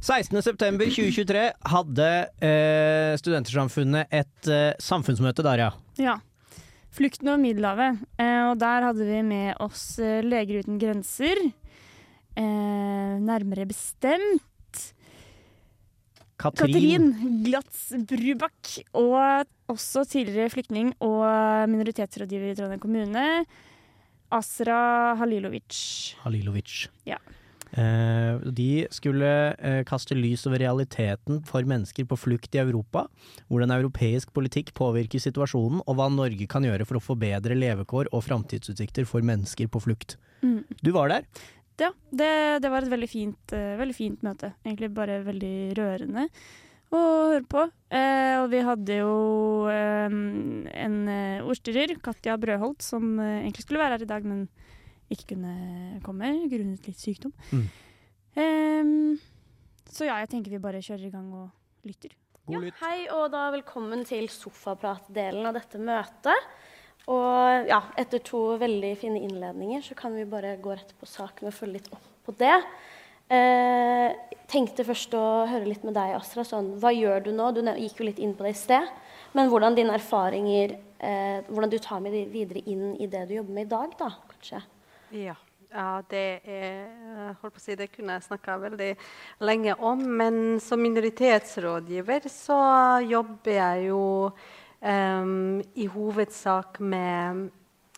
16.9.2023 hadde eh, Studentersamfunnet et eh, samfunnsmøte, der, Ja. Flukten over Middelhavet. Eh, og der hadde vi med oss eh, Leger uten grenser. Eh, nærmere bestemt Katrin. Katrin Glatz Brubakk. Og også tidligere flyktning og minoritetsrådgiver i Trondheim kommune. Asra Halilovic. Halilovic. Ja. Eh, de skulle eh, kaste lys over realiteten for mennesker på flukt i Europa, hvordan europeisk politikk påvirker situasjonen, og hva Norge kan gjøre for å forbedre levekår og framtidsutsikter for mennesker på flukt. Mm. Du var der? Ja, det, det var et veldig fint, eh, veldig fint møte. Egentlig bare veldig rørende å høre på. Eh, og vi hadde jo eh, en ordstyrer, Katja Brøholt, som egentlig skulle være her i dag, men ikke kunne komme grunnet litt sykdom. Mm. Um, så ja, jeg tenker vi bare kjører i gang og lytter. God lytt. Hei og da velkommen til sofapratdelen av dette møtet. Og ja, etter to veldig fine innledninger så kan vi bare gå rett på sak med å følge litt opp på det. Eh, tenkte først å høre litt med deg, Astra. Sånn, hva gjør du nå? Du gikk jo litt inn på det i sted. Men hvordan dine erfaringer eh, Hvordan du tar med de videre inn i det du jobber med i dag, da, kanskje? Ja. ja, det er si, Det kunne jeg snakka veldig lenge om. Men som minoritetsrådgiver så jobber jeg jo um, i hovedsak med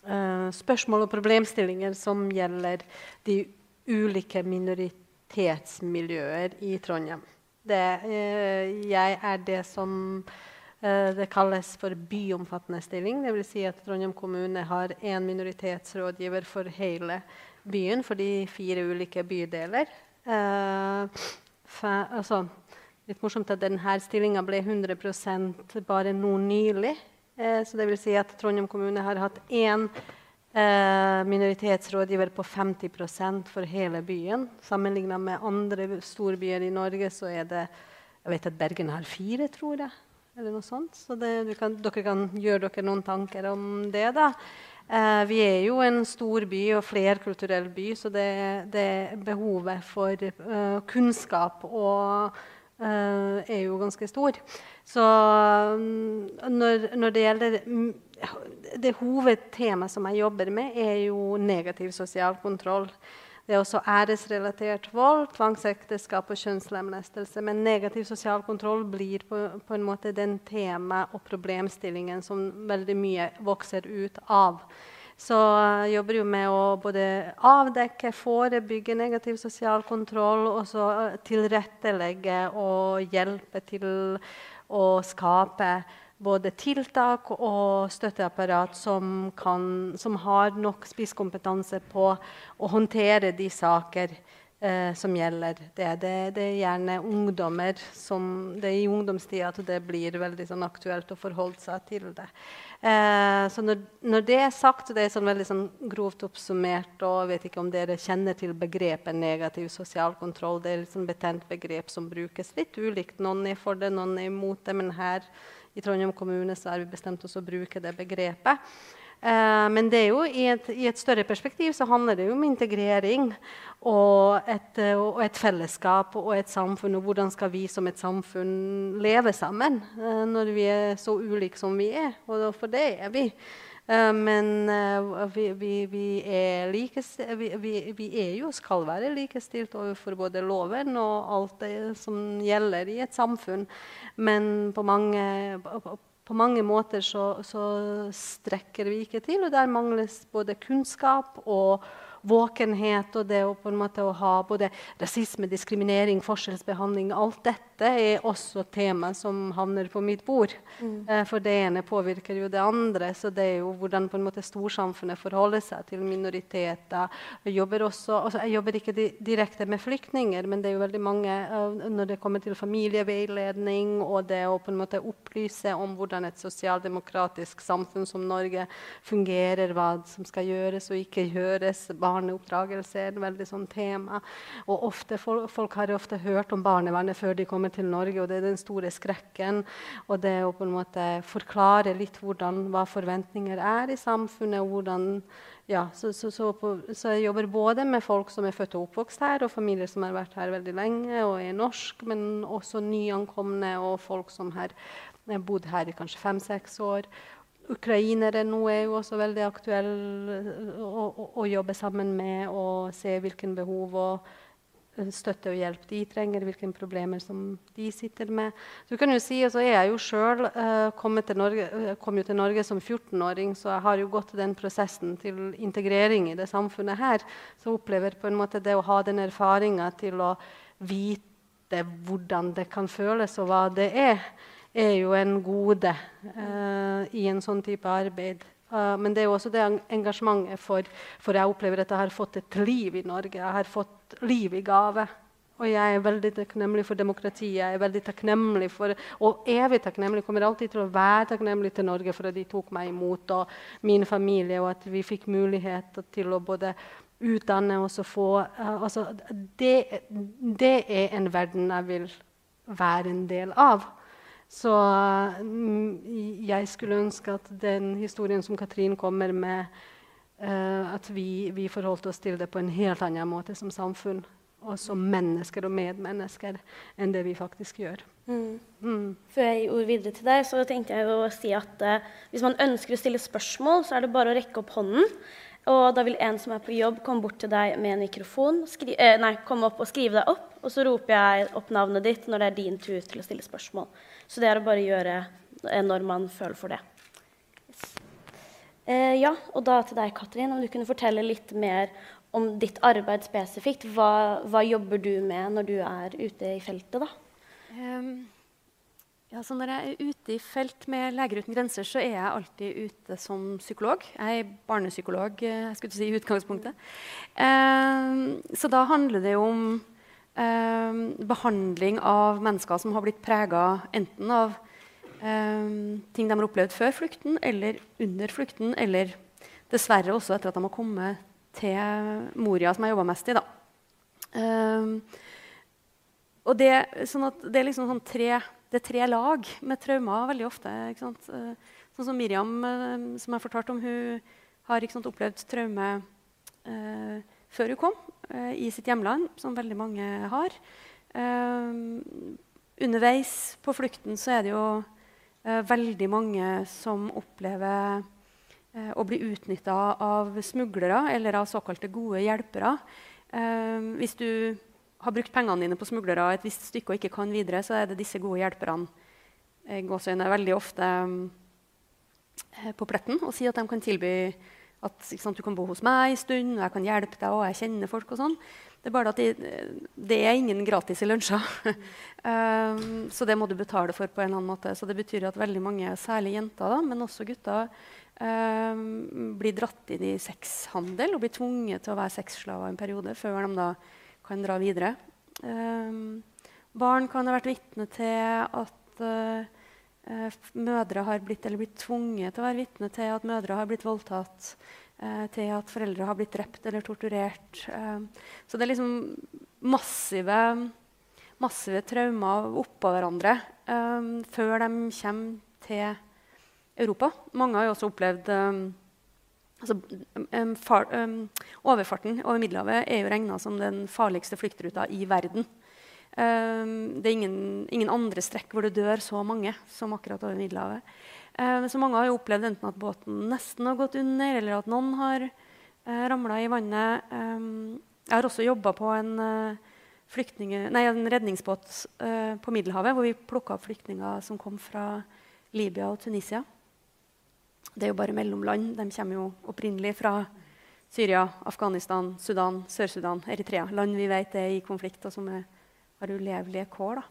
uh, spørsmål og problemstillinger som gjelder de ulike minoritetsmiljøer i Trondheim. Det, uh, jeg er det som Det kalles for byomfattende stilling. Dvs. Si at Trondheim kommune har én minoritetsrådgiver for hele byen, for de fire ulike bydeler. Eh, altså, litt morsomt at denne stillinga ble 100% bare nå nylig. Eh, så det vil si at Trondheim kommune har hatt én eh, minoritetsrådgiver på 50% for hele byen. Sammenligna med andre storbyer i Norge så er det Jeg vet at Bergen har fire, tror jeg eller noe sånt. Så det, kan, dere kan gjøre dere noen tanker om det. da. Eh, vi er jo en stor by og flerkulturell by, så det, det behovet for eh, kunnskap og, eh, er jo ganske stor. Så mm, når, når det gjelder mm, Det hovedtemaet som jeg jobber med, er jo negativ sosial kontroll. Det er også æresrelatert vold, tvangsekteskap og kjønnslemlestelse. Men negativ sosial kontroll blir på, på en måte den tema og problemstillingen som veldig mye vokser ut av. Så jeg jobber jo med å både avdekke, forebygge negativ sosial kontroll, og så tilrettelegge og hjelpe til å skape både tiltak og støtteapparat som, kan, som har nok spisskompetanse på å håndtere de saker eh, som gjelder det. det. Det er gjerne ungdommer som Det er i ungdomstida at det blir veldig sånn, aktuelt å forholde seg til det. Eh, så når, når, det er sagt, og det er sånn veldig sånn, grovt oppsummert, og jeg vet ikke om dere kjenner til begrepet negativ sosial kontroll, det er et sånn betent begrep som brukes litt ulikt. Noen er for det, noen er imot det. men her i Trondheim kommune så har vi bestemt oss å bruke det begrepet. Eh, men det er jo i et, i et, større perspektiv så handler det jo om integrering og et, og et, fellesskap og et samfunn. Og hvordan skal vi som et samfunn leve sammen eh, når vi er så ulike som vi er? Og for det er vi. Uh, men uh, vi, vi, vi, er likest, vi, er jo skal være likestilt overfor både loven og alt det som gjelder i et samfunn. Men på mange, på mange måter så, så, strekker vi ikke til, og der mangles både kunnskap og våkenhet og det å på en måte å ha både rasisme, diskriminering, forskjellsbehandling Alt dette er også tema som havner på mitt bord. Mm. Eh, for det ene påvirker jo det andre. Så det er jo hvordan på en måte storsamfunnet forholder seg til minoriteter. Jeg jobber, også, altså jeg jobber ikke di direkte med flyktninger, men det er jo veldig mange uh, når det kommer til familieveiledning og det å på en måte opplyse om hvordan et sosialdemokratisk samfunn som Norge fungerer, hva som skal gjøres og ikke gjøres. barneoppdragelse er et veldig sånn tema. Og ofte, folk, folk, har ofte hørt om barnevernet før de kommer til Norge, og det er den store skrekken. Og det å på en måte forklare litt hvordan, hva forventninger er i samfunnet. hvordan ja, så, så, så, på, så, jeg jobber både med folk som er født og oppvokst her, og familier som har vært her veldig lenge og er norsk, men også nyankomne og folk som har bodd her i kanskje fem-seks år. Ukrainere nå er jo også veldig aktuelle å, å, å, jobbe sammen med og se hvilke behov og støtte og hjelp de trenger, hvilke problemer som de sitter med. Du kan jo si, altså Jeg er jo sjøl Norge, uh, kom jo til Norge som 14-åring, så jeg har jo gått den prosessen til integrering i det samfunnet her. Så opplever på en måte det å ha den erfaringa til å vite hvordan det kan føles, og hva det er, er jo en gode uh, i en sånn type arbeid. Uh, men det er jo også det engasjementet for, for jeg opplever at jeg har fått et liv i Norge. Jeg har fått liv i gave. Og jeg er veldig takknemlig for demokratiet. Jeg er veldig takknemlig for, og evig takknemlig. kommer alltid til å være takknemlig til Norge for at de tok meg imot, og min familie, og at vi fikk mulighet til å både utdanne oss og få uh, altså, det, det er en verden jeg vil være en del av. Så mm, jeg skulle ønske at den historien som Katrin kommer med, uh, at vi, vi forholdt oss til det på en helt annen måte som samfunn og som mennesker og medmennesker enn det vi faktisk gjør. Mm. Mm. Før jeg gir ord videre til deg, så tenkte jeg å si at uh, hvis man ønsker å stille spørsmål, så er det bare å rekke opp hånden. Og da vil en som er på jobb, komme bort til deg med en mikrofon, eh, nei, komme opp og skrive deg opp. Og så roper jeg opp navnet ditt når det er din tur til å stille spørsmål. Så det er å bare gjøre eh, når man føler for det. Yes. Eh, ja, og da til deg, Katrin, om du kunne fortelle litt mer om ditt arbeid spesifikt. Hva, hva jobber du med når du er ute i feltet, da? Um, ja, når jeg er ute i felt med Leger uten grenser, så er jeg alltid ute som psykolog. Jeg er barnepsykolog eh, jeg skulle si, i utgangspunktet. Um, så da handler det jo om eh, behandling av mennesker som har blitt prega enten av eh, ting de har opplevd før flukten, eller under flukten, eller dessverre også etter at de har kommet til Moria, som jeg jobba mest i. da. Eh, og det, sånn det er liksom sånn tre det er tre lag med traumer veldig ofte. Eh, sånn som Miriam, eh, som jeg fortalte om, hun har sant, opplevd traume eh, før hun kom, eh, i sitt hjemland, som veldig mange har. Eh, underveis på flukten så er det jo eh, veldig mange som opplever å bli utnytta av smuglere eller av såkalte gode hjelpere. hvis du har brukt pengene dine på smuglere et visst stykke og ikke kan videre, så er det disse gode hjelperne eh, gåsøyne, veldig ofte eh, på pletten og sier at de kan tilby at sant, du kan bo hos meg en stund, og jeg kan hjelpe deg, og jeg kjenner folk. og sånn. Det er bare at det, er ingen gratis i lunsjer. um, så det må du betale for på en eller annen måte. Så det betyr at veldig mange, særlig jenter, da, men også gutter, um, blir dratt inn i sexhandel og blir tvunget til å være sexslaver en periode før de da kan dra videre. Um, barn kan ha vært vitne til at uh, mødre har blitt, eller blitt tvunget til å være vitne til at mødre har blitt voldtatt. Uh, til at foreldre har blitt drept eller torturert. Uh, så det er liksom massive, massive traumer oppå hverandre før de kommer til Europa. Mange har jo også opplevd Altså, far, overfarten over Middelhavet er jo regna som den farligste fluktruta i verden. Um, det er ingen, ingen, andre strekk hvor det dør så mange som akkurat over Middelhavet. Uh, så mange har jo opplevd enten at båten nesten har gått under, eller at noen har uh, ramla i vannet. Um, jeg har også jobba på en, uh, nei, en redningsbåt uh, på Middelhavet, hvor vi plukka opp flyktninger som kom fra Libya og Tunisia. Det er jo bare mellomland. De kommer jo opprinnelig fra Syria, Afghanistan, Sudan, Sør-Sudan, Eritrea. Land vi vet er i konflikt, og som er, har ulevelige kår. Da.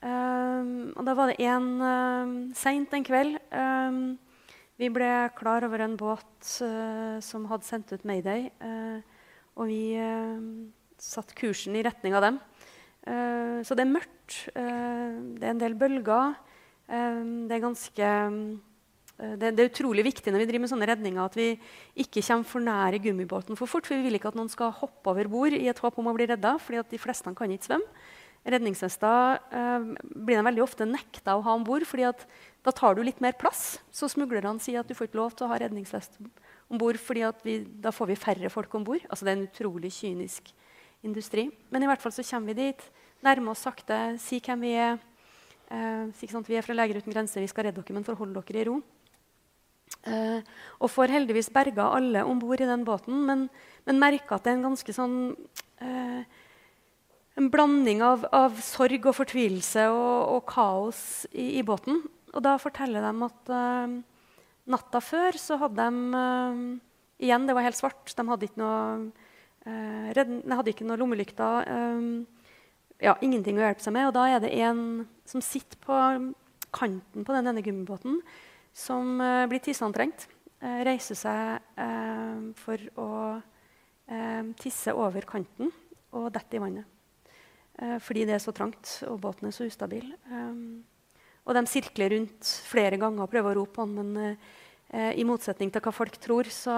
Um, og da var det en um, seint en kveld um, Vi ble klar over en båt uh, som hadde sendt ut Mayday. Uh, og vi uh, satte kursen i retning av dem. Uh, så det er mørkt. Det er en del bølger. Det er ganske eh, det, det, er utrolig viktig når vi driver med sånne redninger at vi ikke kommer for nære gummibåten for fort. For vi vil ikke at noen skal hoppe over bord i et håp om å bli redda, fordi de fleste kan ikke svømme. Redningsvester eh, blir de veldig ofte nekta å ha om bord, fordi da tar du litt mer plass. Så smuglerne sier at du får ikke lov til å ha redningsvest om bord, da får vi færre folk om bord. Altså, det er en utrolig kynisk industri. Men i hvert fall så kommer vi dit, nærmer oss sakte, si hvem vi er. Eh, si vi er fra Leger uten grenser, vi skal redde dere, men forhold dere i ro. Eh, og får heldigvis berga alle om bord i den båten, men, men merker at det er en ganske sånn eh, en blanding av, av, sorg og fortvilelse og, og kaos i, i, båten. Og da forteller de at eh, natta før så hadde de uh, Igjen, det var helt svart. De hadde ikke noe, hadde ikke noe lommelykter. ja, ingenting å hjelpe seg med. Og da er det en som sitter på kanten på den ene gummibåten, som blir tisseantrengt. reiser seg for å tisse over kanten og detter i vannet. Eh, fordi det er så trangt og båten er så ustabil. Og de sirkler rundt flere ganger og prøver å rope på han, men i motsetning til hva folk tror, så,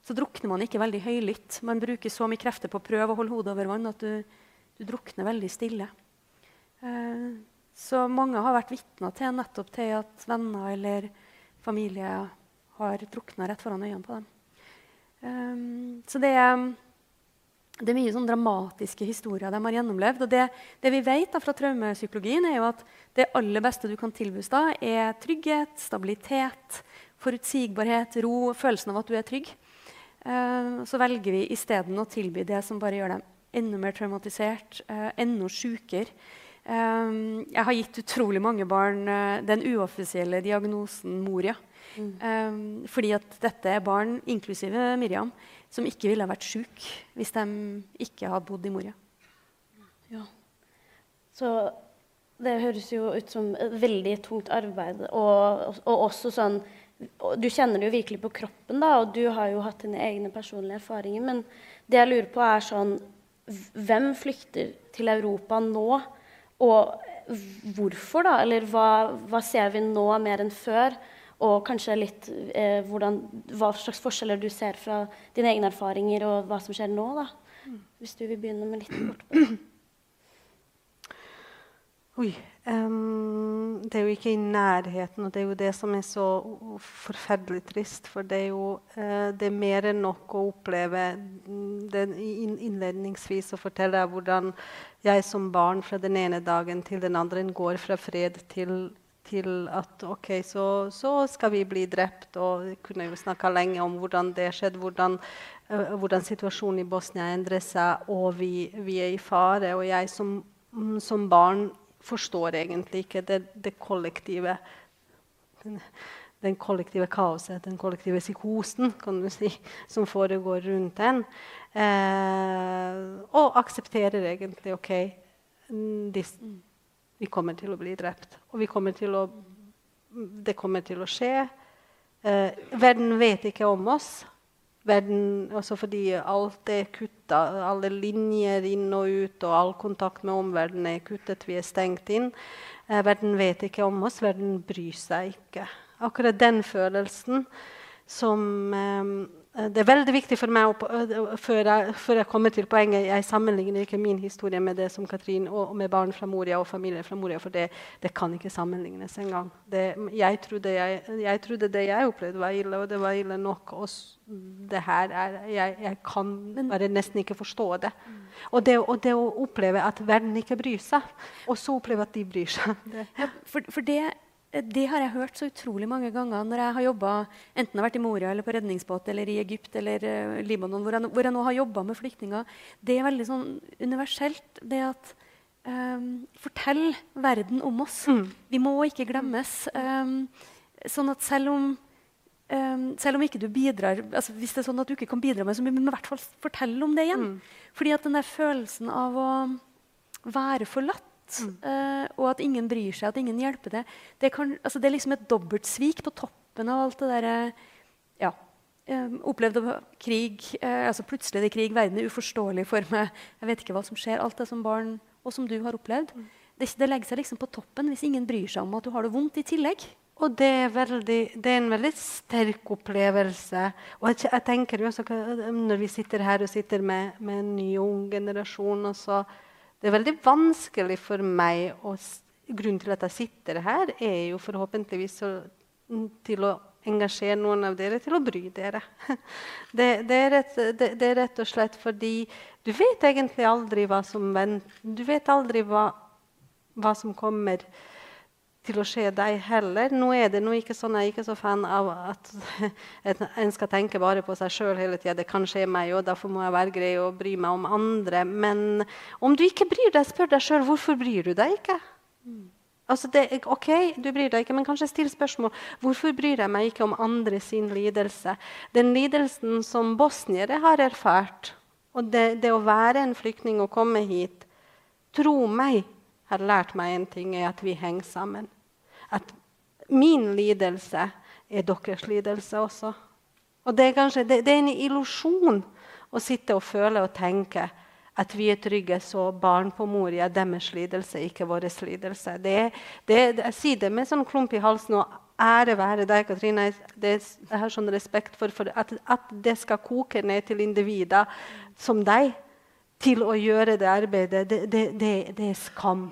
så, drukner man ikke veldig høylytt. Man bruker så mye krefter på å prøve å holde hodet over vann at du, du drukner veldig stille. Så mange har vært vitner til nettopp til at venner eller familie har drukna rett foran øynene på dem. Um, så det er det er mye sånn dramatiske historier de har gjennomlevd. og Det, det vi vet da fra traumepsykologien, er jo at det aller beste du kan tilbys da, er trygghet, stabilitet, forutsigbarhet, ro, følelsen av at du er trygg. Uh, så velger vi isteden å tilby det som bare gjør dem enda mer traumatisert, uh, enda sjukere. Um, jeg har gitt utrolig mange barn uh, den uoffisielle diagnosen Moria. Mm. Um, fordi at dette er barn, inklusive Miriam, som ikke ville vært syke hvis de ikke hadde bodd i Moria. Ja. Så det høres jo ut som et veldig tungt arbeid. Og, og også sånn Du kjenner det jo virkelig på kroppen, da, og du har jo hatt dine egne personlige erfaringer. Men det jeg lurer på, er sånn Hvem flykter til Europa nå? Og hvorfor, da? Eller hva, hva ser vi nå mer enn før? Og kanskje litt eh, hvordan, hva slags forskjeller du ser fra dine egne erfaringer, og hva som skjer nå. da. Mm. Hvis du vil begynne med litt kort på det. Oi. Um, det er jo ikke i nærheten, og det er jo det som er så forferdelig trist. For det er jo uh, det er mer enn nok å oppleve det innledningsvis og fortelle hvordan jeg som barn fra den ene dagen til den andre går fra fred til til at OK, så, så, skal vi bli drept. Og vi kunne jo snakka lenge om hvordan det skjedde, hvordan, uh, hvordan situasjonen i Bosnia endrer seg, og vi, vi, er i fare. Og jeg som, som barn forstår egentlig ikke det, det kollektive den, den, kollektive kaoset, den kollektive psykosen kan du si, som foregår rundt en. Eh, og aksepterer egentlig OK, mm, vi kommer til å bli drept. Og vi kommer til å, det kommer til å skje. Eh, verden vet ikke om oss. Verden, også fordi alt er kutta. Alle linjer inn og ut og all kontakt med omverdenen er kuttet. Vi er stengt inn. Eh, verden vet ikke om oss. Verden bryr seg ikke. Akkurat den følelsen som Eh, det er veldig viktig for meg, eh, før jeg, før jeg, kommer til poenget Jeg sammenligner ikke min historie med det som Katrin og, med barn fra Moria og familie fra Moria, for det, det kan ikke sammenlignes engang. Jeg, trodde jeg, jeg trodde det jeg opplevde, var ille, og det var ille nok. Og det her er, jeg, jeg kan bare nesten ikke forstå det. Og, det. og det å oppleve at verden ikke bryr seg, og så oppleve at de bryr seg det. Ja, for, for det det har jeg hørt så utrolig mange ganger når jeg har jobba enten har vært i Moria eller på redningsbåt eller i Egypt eller uh, Libanon, hvor jeg, hvor jeg, nå har jobba med flyktninger. Det er veldig sånn universelt. det at um, Fortell verden om oss. Mm. Vi må ikke glemmes. Um, sånn at selv om um, selv om ikke du bidrar, altså hvis det er sånn at du ikke kan bidra med så mye, men i hvert fall fortelle om det igjen. Mm. Fordi at den der følelsen av å være forlatt Mm. Uh, og at ingen bryr seg, at ingen hjelper deg. Det, kan, altså det er liksom et dobbeltsvik på toppen av alt det derre ja, um, Opplevd krig, uh, altså plutselig er det krig, verden er uforståelig for meg. Jeg vet ikke hva som skjer. Alt det som barn og som du har opplevd. Mm. Det, det, legger seg liksom på toppen hvis ingen bryr seg om at du har det vondt i tillegg. Og det er, veldig, det er, en veldig sterk opplevelse. Og jeg, jeg tenker jo også, Når vi sitter her og sitter med, med en ny ung generasjon også, Det er veldig vanskelig for meg å, Grunnen til at jeg sitter her, er jo forhåpentligvis å, til å engasjere noen av dere til å bry dere. Det, det, er rett, det, det, er rett, og slett fordi du vet egentlig aldri hva som venter. Du vet aldri hva, hva som kommer til å skje deg heller. Nå er det nå ikke sånn, Jeg er ikke så fan av at en skal tenke bare på seg sjøl hele tida. Det kan skje meg, og derfor må jeg være grei og bry meg om andre. Men om du ikke bryr deg, spør deg sjøl hvorfor bryr du deg ikke. Altså det, ok, du bryr deg ikke, men kanskje still spørsmål. Hvorfor bryr jeg meg ikke om andre sin lidelse? Den lidelsen som bosniere har erfart, og det, det å være en flyktning og komme hit Tro meg, har lært meg en ting, er at vi henger sammen at min lidelse er deres lidelse også. Og det er, kanskje, det, det er en illusjon å sitte og føle og tenke at vi er trygge, så barn på Moria, deres lidelse, ikke vår lidelse. Det, det, jeg sier det med sånn klump i halsen. og Ære være deg, Katrine. Det, jeg har sånn respekt for, for at, at, det skal koke ned til individer som deg til å gjøre det arbeidet. Det, det er skam.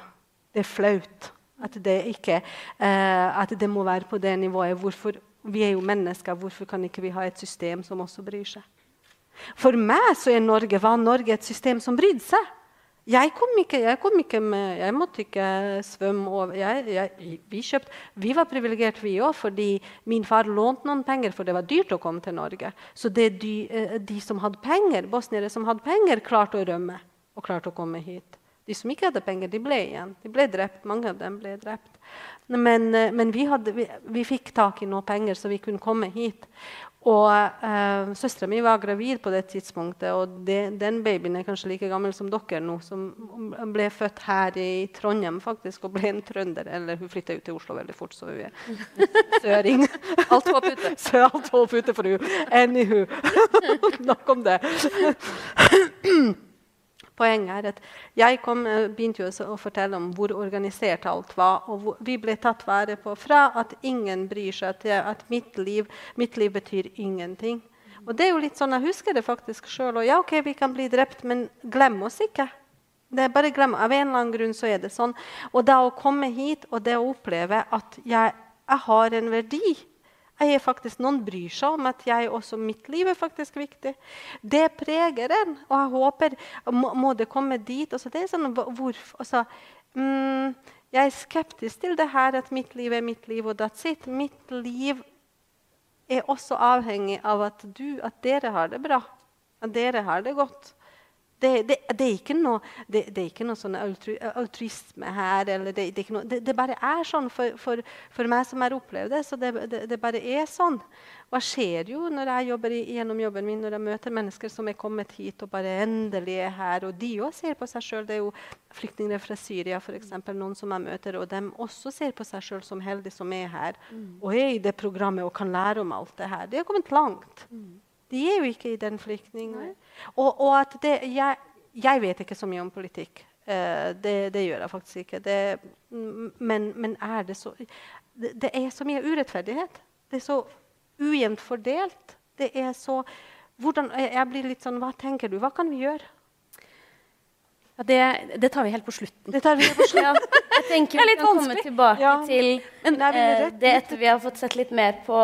Det er flaut. At det, ikke, uh, at det må være på det nivået. Hvorfor, vi er jo mennesker. Hvorfor kan ikke vi ha et system som også bryr seg? For meg så er Norge, var Norge et system som brydde seg. Jeg kom ikke, jeg kom ikke med, jeg måtte ikke svømme over. Jeg, jeg, vi, kjøpt, vi var privilegert, vi òg, fordi min far lånte noen penger, for det var dyrt å komme til Norge. Så de, eh, de som hadde penger, bosniere som hadde penger, klarte å rømme og klarte å komme hit. De som ikke hadde penger, de ble igjen. De ble drept. Mange av dem ble drept. Men, eh, men vi, hadde, vi, vi, fikk tak i noe penger, så vi kunne komme hit. Og eh, Søstera mi var gravid på det tidspunktet, og det, den babyen er kanskje like gammel som dere nå. Som ble født her i Trondheim faktisk, og ble en trønder. Eller hun flytta ut til Oslo veldig fort, så hun er søring. alt håp ute. Så alt håp ute for henne. Anywho. Nok om det. Poenget er at jeg kom, eh, begynte å fortelle om hvor organisert alt var. og Vi ble tatt vare på fra at ingen bryr seg, til at mitt liv, mitt liv betyr ingenting. Og det er jo litt sånn, Jeg husker det faktisk sjøl. Ja, OK, vi kan bli drept, men glem oss ikke. Det er bare glem, Av en eller annen grunn så er det sånn. Og da å komme hit og det å oppleve at jeg, jeg har en verdi jeg er faktisk, Noen bryr seg om at jeg også mitt liv er faktisk viktig. Det preger en. Og jeg håper Må, må det komme dit? Også det er sånn, hvor, også, mm, jeg er skeptisk til det her at mitt liv er mitt liv, og that's it. Mitt liv er også avhengig av at, du, at dere har det bra. At dere har det godt. Det, det, det, er ikke noe, det, er ikke noe sånn altruisme her. Noe, det, bare er sånn for, for, for, meg som har opplevd det. så det, bare er sånn. Hva skjer jo når jeg jobber gjennom jobben min, når jeg møter mennesker som er kommet hit og bare endelig er her. Og de òg ser på seg sjøl. Det er jo flyktninger fra Syria, for eksempel, noen som jeg møter. Og de også ser på seg sjøl som heldige som er her, mm. og er i det programmet og kan lære om alt det her. De har kommet langt. Mm. De er jo ikke i den flyktningen. Og, og, at det, jeg, jeg, vet ikke så mye om politikk. Uh, det, det, gjør jeg faktisk ikke. Det, men, men, er det så det, er så mye urettferdighet. Det er så ujevnt fordelt. Det er så hvordan, Jeg blir litt sånn Hva tenker du? Hva kan vi gjøre? Ja, det, det, tar vi helt på slutten. Det tar vi helt på slutten. Ja, jeg tenker vi kan komme tilbake ja. til eh, det etter vi har fått sett litt mer på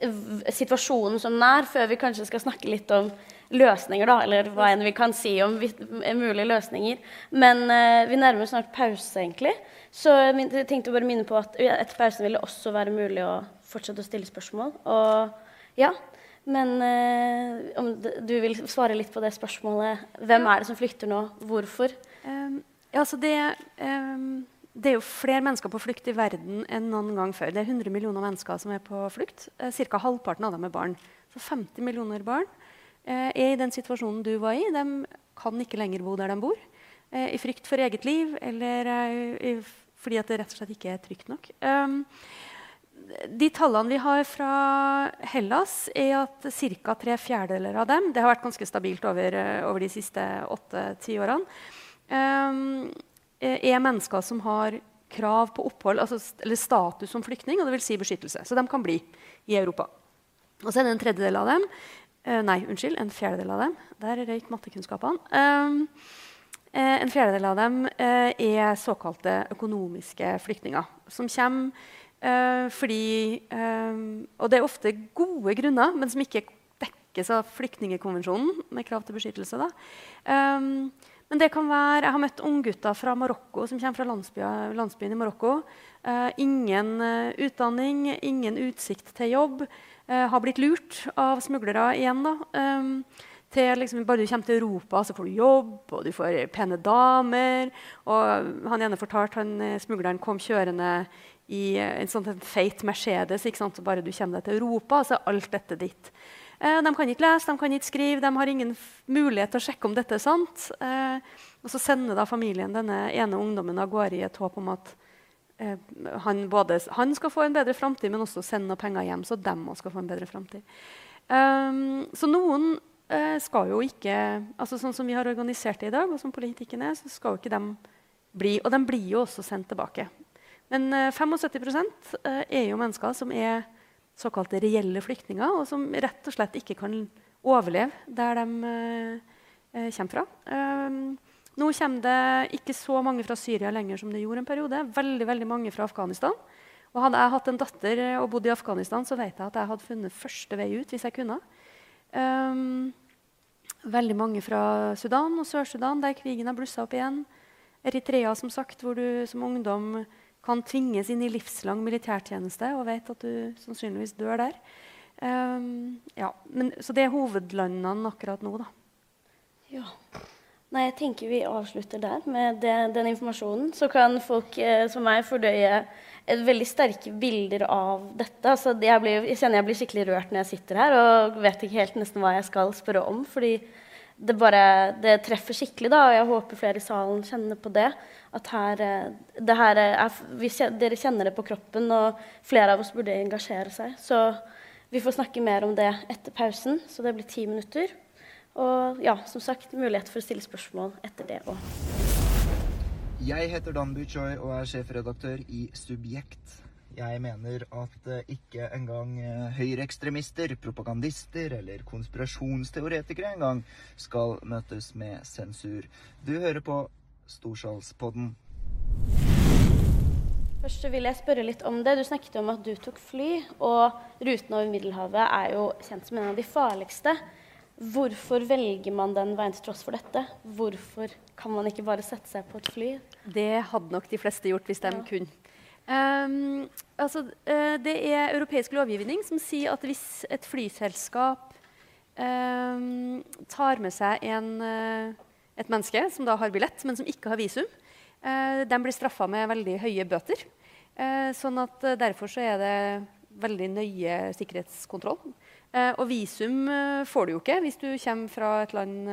situasjonen som er, før vi kanskje skal snakke litt om løsninger, da, eller hva enn vi kan si om mulige løsninger. Men uh, vi nærmer oss snart pause, egentlig. Så jeg tenkte bare minne på at etter pausen vil det også være mulig å fortsette å stille spørsmål. Og ja, men uh, om du vil svare litt på det spørsmålet. Hvem er det som flykter nå? Hvorfor? Um, ja, altså det... Um det er jo flere mennesker på flukt i verden enn noen gang før. Det er 100 millioner mennesker som er på flukt. Eh, Ca. halvparten av dem er barn. Så 50 millioner barn eh, er i den situasjonen du var i. De kan ikke lenger bo der de bor. Eh, I frykt for eget liv eller eh, fordi det rett og slett ikke er trygt nok. Um, de tallene vi har fra Hellas, er at ca. tre fjerdedeler av dem Det har vært ganske stabilt over, eh, over de siste åtte-ti årene. Um, er mennesker som har krav på opphold, altså, eller status som flyktning, og det vil si beskyttelse. Så de kan bli i Europa. Og så er det en tredjedel av dem uh, Nei, unnskyld, en fjerdedel av dem. Der røyk mattekunnskapene. Um, uh, en fjerdedel av dem er såkalte økonomiske flyktninger. Som kommer fordi Og det er ofte gode grunner, men som ikke dekkes av flyktningkonvensjonen med krav til beskyttelse. Um, men det kan være, Jeg har møtt unggutter fra Marokko som kommer fra landsbyen, landsbyen i Marokko. Eh, ingen uh, utdanning, ingen utsikt til jobb. Eh, har blitt lurt av smuglere igjen. da. Eh, til liksom, Bare du kommer til Europa, så får du jobb, og du får pene damer. Og han ene fortalte han smugleren kom kjørende i en sånn feit Mercedes. ikke sant? Så bare du kommer deg til Europa, så er alt dette ditt. Eh, de kan ikke lese, de kan ikke skrive, de har ingen mulighet til å sjekke om dette er sant. Eh, og så sender da familien denne ene ungdommen av gårde i et håp om at eh, han, både, han skal få en bedre framtid, men også sende noen penger hjem, så dem òg skal få en bedre framtid. Um, så noen skal jo ikke altså Sånn som vi har organisert det i dag, og som politikken er, så skal jo ikke dem bli. Og de blir jo også sendt tilbake. Men uh, 75 uh, er jo mennesker som er såkalte reelle flyktninger, og som rett og slett ikke kan overleve der de eh, eh, kommer fra. Um, nå kommer det ikke så mange fra Syria lenger som det gjorde en periode. Veldig, veldig mange fra Afghanistan. Og hadde jeg hatt en datter og bodd i Afghanistan, så vet jeg at jeg hadde funnet første vei ut hvis jeg kunne. Um, veldig mange fra Sudan og Sør-Sudan, der krigen har blussa opp igjen. Eritrea, som sagt, hvor du som ungdom kan tvinges inn i livslang militærtjeneste og vet at du sannsynligvis dør der. Um, ja, men, så det er hovedlandene akkurat nå, da. Ja. Nei, jeg tenker vi avslutter der med det, den informasjonen. Så kan folk eh, som meg fordøye et veldig sterke bilder av dette. Altså, jeg, blir, jeg, kjenner jeg blir skikkelig rørt når jeg sitter her og vet ikke helt nesten hva jeg skal spørre om. fordi det bare det treffer skikkelig, da, og jeg håper flere i salen kjenner på det. At her, eh, det her er, vi, Dere kjenner det på kroppen, og flere av oss burde engasjere seg. Så vi får snakke mer om det etter pausen, så det blir ti minutter. Og ja, som sagt, mulighet for å stille spørsmål etter det òg. Jeg heter Dan Buchoy og er sjefredaktør i Subjekt. Jeg mener at eh, ikke engang eh, høyreekstremister, propagandister eller konspirasjonsteoretikere engang skal møtes med sensur. Du hører på Storsalspodden. Først vil jeg spørre litt om det. Du snakket om at du tok fly. Og ruten over Middelhavet er jo kjent som en av de farligste. Hvorfor velger man den veien til tross for dette? Hvorfor kan man ikke bare sette seg på et fly? Det hadde nok de fleste gjort hvis de ja. kunne. Um, altså, uh, det er europeisk lovgivning som sier at hvis et flyselskap um, tar med seg en, uh, et menneske som da har billett, men som ikke har visum, uh, de blir straffa med veldig høye bøter. sånn at Derfor så er det veldig nøye sikkerhetskontroll. og visum får du jo ikke hvis du kommer fra et land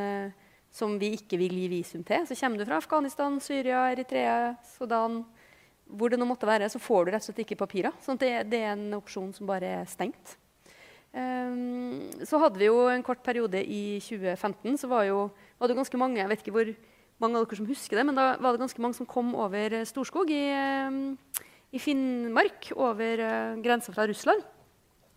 som vi ikke vil gi visum til. Så kommer du fra Afghanistan, Syria, Eritrea, Sudan hvor det nå måtte være, så får du rett og slett ikke papirer. sånn det, det, er en opsjon som bare er stengt. Um, så hadde vi jo en kort periode i 2015 så var, jo, var det ganske mange jeg vet ikke hvor mange av dere som husker det, men da var det ganske mange som kom over Storskog i, um, i Finnmark, over uh, grensa fra Russland.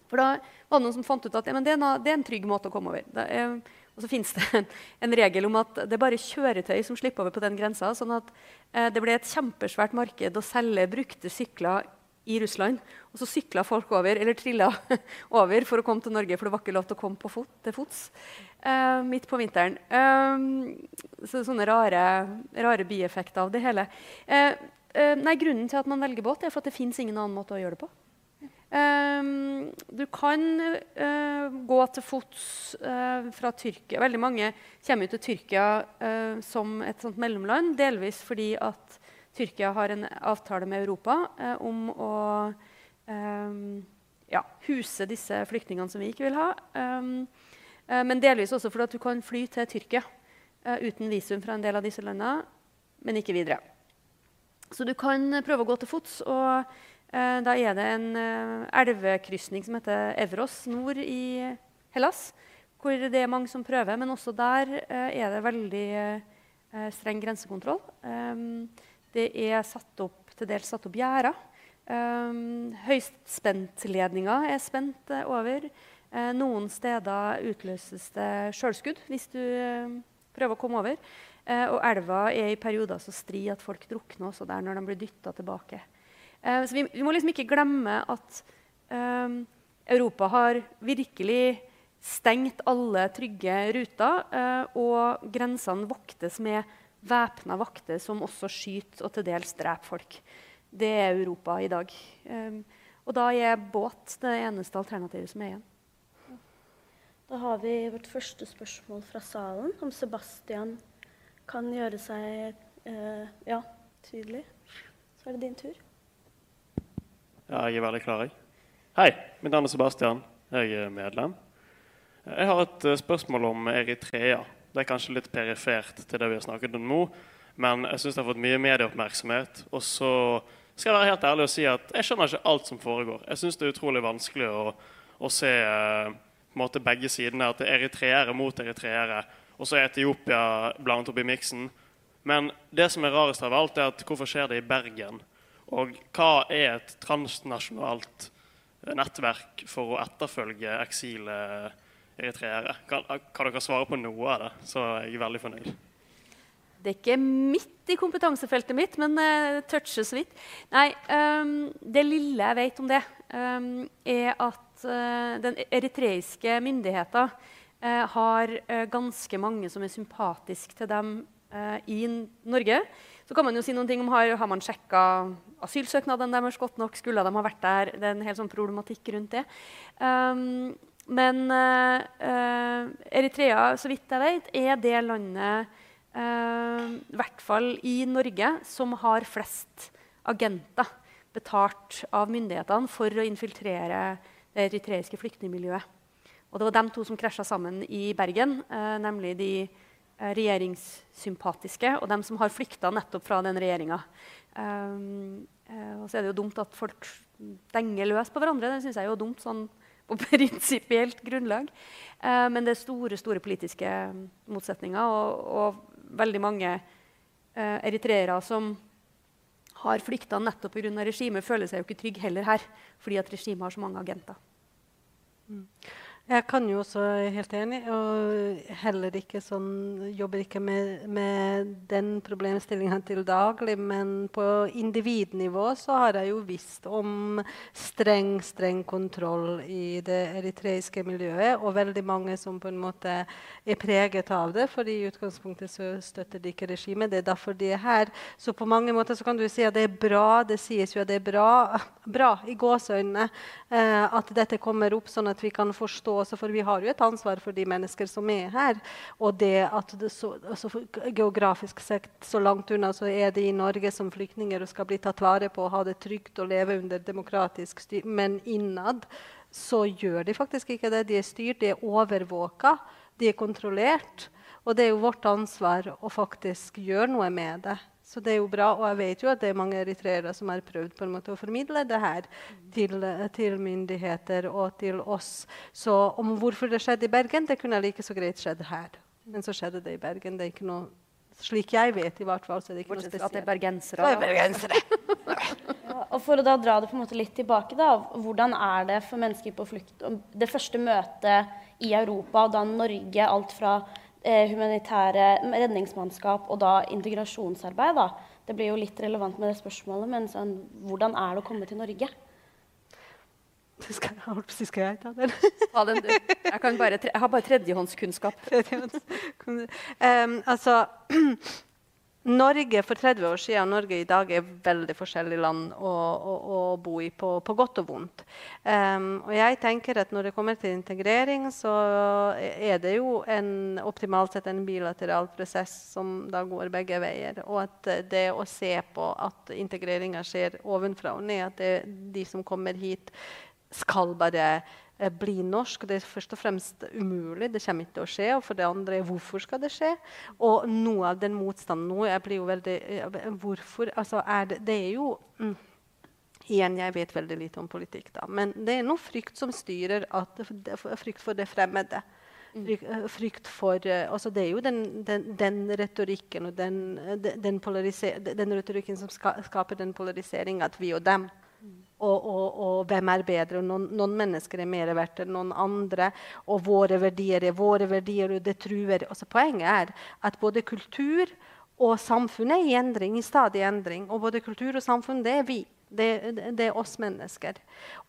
For da var det noen som fant ut at ja, det, er en, det, er en, trygg måte å komme over. Da, er, og så finnes det en, en, regel om at det er bare kjøretøy som slipper over på den grensa. sånn at eh, det ble et kjempesvært marked å selge brukte sykler i Russland. Og så sykla folk over, eller trilla over for å komme til Norge, for det var ikke lov til å komme på fot, til fots eh, midt på vinteren. Eh, så sånne rare, rare bieffekter av det hele. Eh, eh, nei, grunnen til at man velger båt, er for at det fins ingen annen måte å gjøre det på. Um, du kan uh, gå til fots uh, fra Tyrkia. Veldig mange kommer til Tyrkia uh, som et sånt mellomland, delvis fordi at Tyrkia har en avtale med Europa om å um, ja, huse disse flyktningene som vi ikke vil ha. Um, men delvis også fordi at du kan fly til Tyrkia uten visum fra en del av disse landene, men ikke videre. Så du kan prøve å gå til fots. og Eh, da er det en eh, elvekrysning som heter Evros nord i Hellas. Hvor det er mange som prøver, men også der eh, er det veldig streng grensekontroll. Det er satt opp til dels satt opp gjerder. Høyspentledninger er spent over. Noen steder utløses det sjølskudd hvis du prøver å komme over. og elva er i perioder så stri at folk drukner også der når de blir dytta tilbake. Så vi, vi, må liksom ikke glemme at um, Europa har virkelig stengt alle trygge ruter, og grensene voktes med væpna vakter som også skyter og til dels dreper folk. Det er Europa i dag. Og da er båt det eneste alternativet som er igjen. Da har vi vårt første spørsmål fra salen, om Sebastian kan gjøre seg eh, ja, tydelig. Så er det din tur. Ja, jeg er veldig klar, jeg. Hei, mitt navn er Sebastian. Jeg er medlem. Jeg har et uh, spørsmål om Eritrea. Det er kanskje litt perifert til det vi har snakket om nå, men jeg syns det har fått mye medieoppmerksomhet. Og så skal jeg være helt ærlig og si at jeg skjønner ikke alt som foregår. Jeg syns det er utrolig vanskelig å, å se uh, måte, begge sidene. At det er eritreere mot eritreere, og så er Etiopia blandet opp i miksen. Men det som er rarest av alt, er at hvorfor skjer det i Bergen? Og hva er et transnasjonalt nettverk for å etterfølge eksileritreere? Kan, kan dere svare på noe av det, så er jeg veldig fornøyd. Det er ikke midt i kompetansefeltet mitt, men uh, toucher så vidt. Nei, um, det lille jeg vet om det, um, er at uh, den eritreiske myndigheter uh, har uh, ganske mange som er sympatiske til dem i Norge. Så kan man jo si noen ting om har, har man sjekka asylsøknadene deres godt nok. Skulle de ha vært der? Det er en hel sånn problematikk rundt det. Um, men Eritrea, så vidt jeg vet, er det landet uh, i hvert fall i Norge, som har flest agenter betalt av myndighetene for å infiltrere det eritreiske flyktningmiljøet. Og det var dem to som krasja sammen i Bergen, uh, nemlig de eh, regjeringssympatiske og dem som har flykta nettopp fra den regjeringa. Um, uh, og så er det jo dumt at folk denger løs på hverandre. Det syns jeg er dumt sånn på prinsipielt grunnlag. Uh, men det er store store politiske motsetninger. Og, og veldig mange uh, eritreere som har flykta nettopp pga. regimet, føler seg jo ikke trygge heller her, fordi at regimet har så mange agenter. Mm. Jeg kan jo også helt enig, og heller ikke sånn, jobber ikke med, med den problemstillinga til daglig. Men på individnivå så har jeg jo visst om streng, streng kontroll i det eritreiske miljøet. Og veldig mange som på en måte er preget av det, for i utgangspunktet så støtter de ikke regimet. Det er derfor de er her. Så på mange måter så kan du si at det er bra. Det sies jo at det er bra, bra i gåseøynene eh, at dette kommer opp, sånn at vi kan forstå også, for vi har jo et ansvar for de mennesker som er her. Og det at det så, altså geografisk sett så langt unna så er de i Norge som flyktninger og skal bli tatt vare på ha det trygt og leve under demokratisk styr. Men innad så gjør de faktisk ikke det. De er styrt, de er overvåka, de er kontrollert. Og det er jo vårt ansvar å faktisk gjøre noe med det. Så det er jo bra, og jeg vet jo at det er mange eritreere som har prøvd på en måte å formidle det her til, til, myndigheter og til oss. Så om hvorfor det skjedde i Bergen, det kunne like så greit skjedd her. Men så skjedde det i Bergen. Det er ikke noe slik jeg vet, i hvert fall. så er det ikke Bortsett noe spesielt. at det er bergensere. er bergensere. ja, og For å da dra det på en måte litt tilbake, da, hvordan er det for mennesker på flukt Det første møtet i Europa, og da Norge, alt fra humanitære redningsmannskap og da integrasjonsarbeid. Da. Det blir jo litt relevant med det spørsmålet, men sånn, hvordan er det å komme til Norge? Skal jeg, skal jeg ta den? Ta den du. Jeg, bare, jeg har bare tredjehåndskunnskap. um, altså Norge for 30 år siden Norge i dag er veldig forskjellig land å, å, å bo i, på, på, godt og vondt. Um, og jeg tenker at Når det kommer til integrering, så er det jo en, optimalt sett en bilateral prosess som da går begge veier. Og at det å se på at integreringa skjer ovenfra og ned, at det, de som kommer hit, skal bare bli norsk. Det er først og fremst umulig. Det kommer ikke til å skje. Og for det andre, hvorfor skal det skje? Og noe av den motstanden nå jeg blir jo veldig eh, Hvorfor? Altså, er det, det er jo mm, Igjen, jeg vet veldig lite om politikk, da. Men det er noe frykt som styrer. At, frykt for det fremmede. Frykt, eh, for eh, altså Det er jo den, den, den retorikken og den, eh, den, den, den retorikken som ska, skaper den polariseringa at vi og dem. Og, og, og, hvem er bedre? Noen, noen, mennesker er mer verdt enn noen andre. Og våre verdier er våre verdier, og det truer. Også poenget er at både kultur og samfunn er i endring, i stadig endring. Og både kultur og samfunn, det er vi. Det, det, er oss mennesker.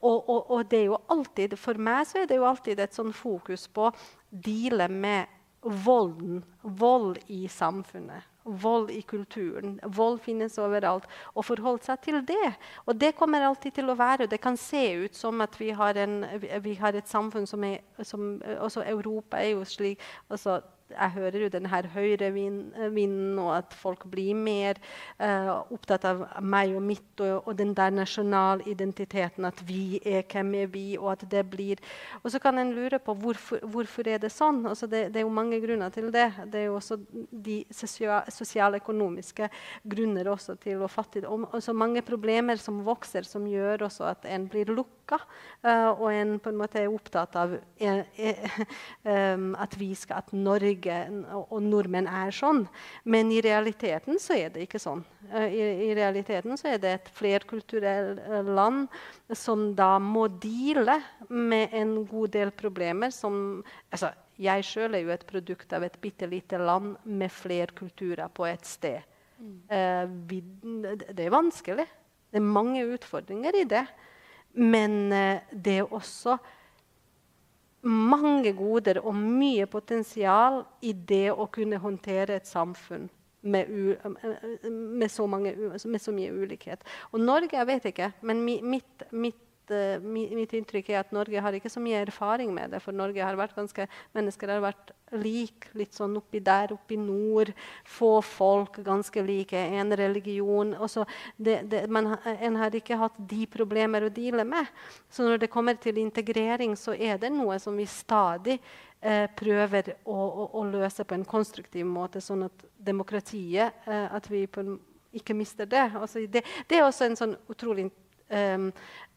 Og, og, det er jo alltid, for meg så er det jo alltid et sånn fokus på å deale med volden. Vold i samfunnet. Vold i kulturen. Vold finnes overalt. Og forholde seg til det. Og det kommer alltid til å være. Det kan se ut som at vi har, en, vi har et samfunn som er som, Også Europa er jo slik altså, jeg hører jo denne høyrevinden, og at folk blir mer uh, opptatt av meg og mitt og, og den der nasjonalidentiteten. At vi er hvem er vi, og at det blir Og så kan en lure på hvorfor, hvorfor er det sånn. Altså det, det, er jo mange grunner til det. Det er jo også de sosialøkonomiske grunner også til å fattigdom. Og så mange problemer som vokser, som gjør også at en blir lukka, uh, og en på en måte er opptatt av uh, at vi skal, at Norge Norge og nordmenn er sånn. Men i realiteten så er det ikke sånn. Eh, I, i realiteten så er det et flerkulturelt eh, land som da må deale med en god del problemer som altså, Jeg sjøl er jo et produkt av et bitte lite land med flere kulturer på et sted. Mm. Vi, det er vanskelig. Det er mange utfordringer i det. Men det er også mange goder og mye potensial i det å kunne håndtere et samfunn med, med, så, mange, med så, mye ulikhet. Og Norge, jeg vet ikke, men mitt, mitt uh, mitt inntrykk er at Norge har ikke så mye erfaring med det. For Norge har vært ganske, mennesker har vært like, litt sånn oppi der, oppi nord. Få folk, ganske like. En religion. Det, det, man, en har ikke hatt de problemer å deale med. Så når det kommer til integrering, så er det noe som vi stadig eh, prøver å, å, å, løse på en konstruktiv måte, sånn at demokratiet eh, At vi på, ikke mister det. Altså, det. det. er også en sånn utrolig um,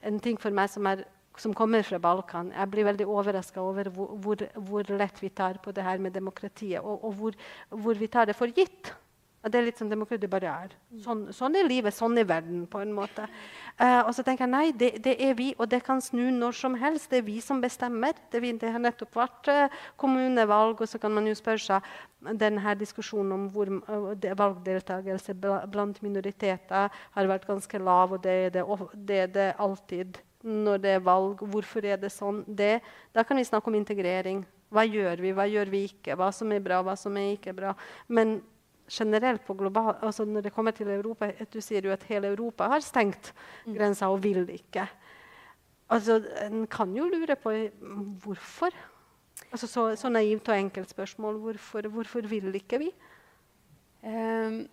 en ting for meg som, er, som, kommer fra Balkan. Jeg blir veldig overraska over hvor, hvor, hvor, lett vi tar på det her med demokratiet, og, og hvor, hvor, vi tar det for gitt. Det er litt som demokrati bare er. Sånn, sånn, er livet, sånn er verden. på en måte. Uh, og så tenker jeg nei, det, det, er vi, og det kan snu når som helst. Det er vi som bestemmer. Det, det har nettopp vært uh, kommunevalg, og så kan man jo spørre seg denne diskusjonen om hvor uh, valgdeltakelse blant minoriteter har vært ganske lav, og det er det, det, er det alltid når det er valg. Hvorfor er det sånn? Det, da kan vi snakke om integrering. Hva gjør vi, hva gjør vi ikke? Hva som er bra, hva som er ikke bra. Men generelt på global, altså Når det kommer til Europa Du sier jo at hele Europa har stengt mm. grensa og vil ikke. Altså, En kan jo lure på hvorfor. Altså, så, så naivt og enkelt spørsmål. Hvorfor, hvorfor vil ikke vi? Um,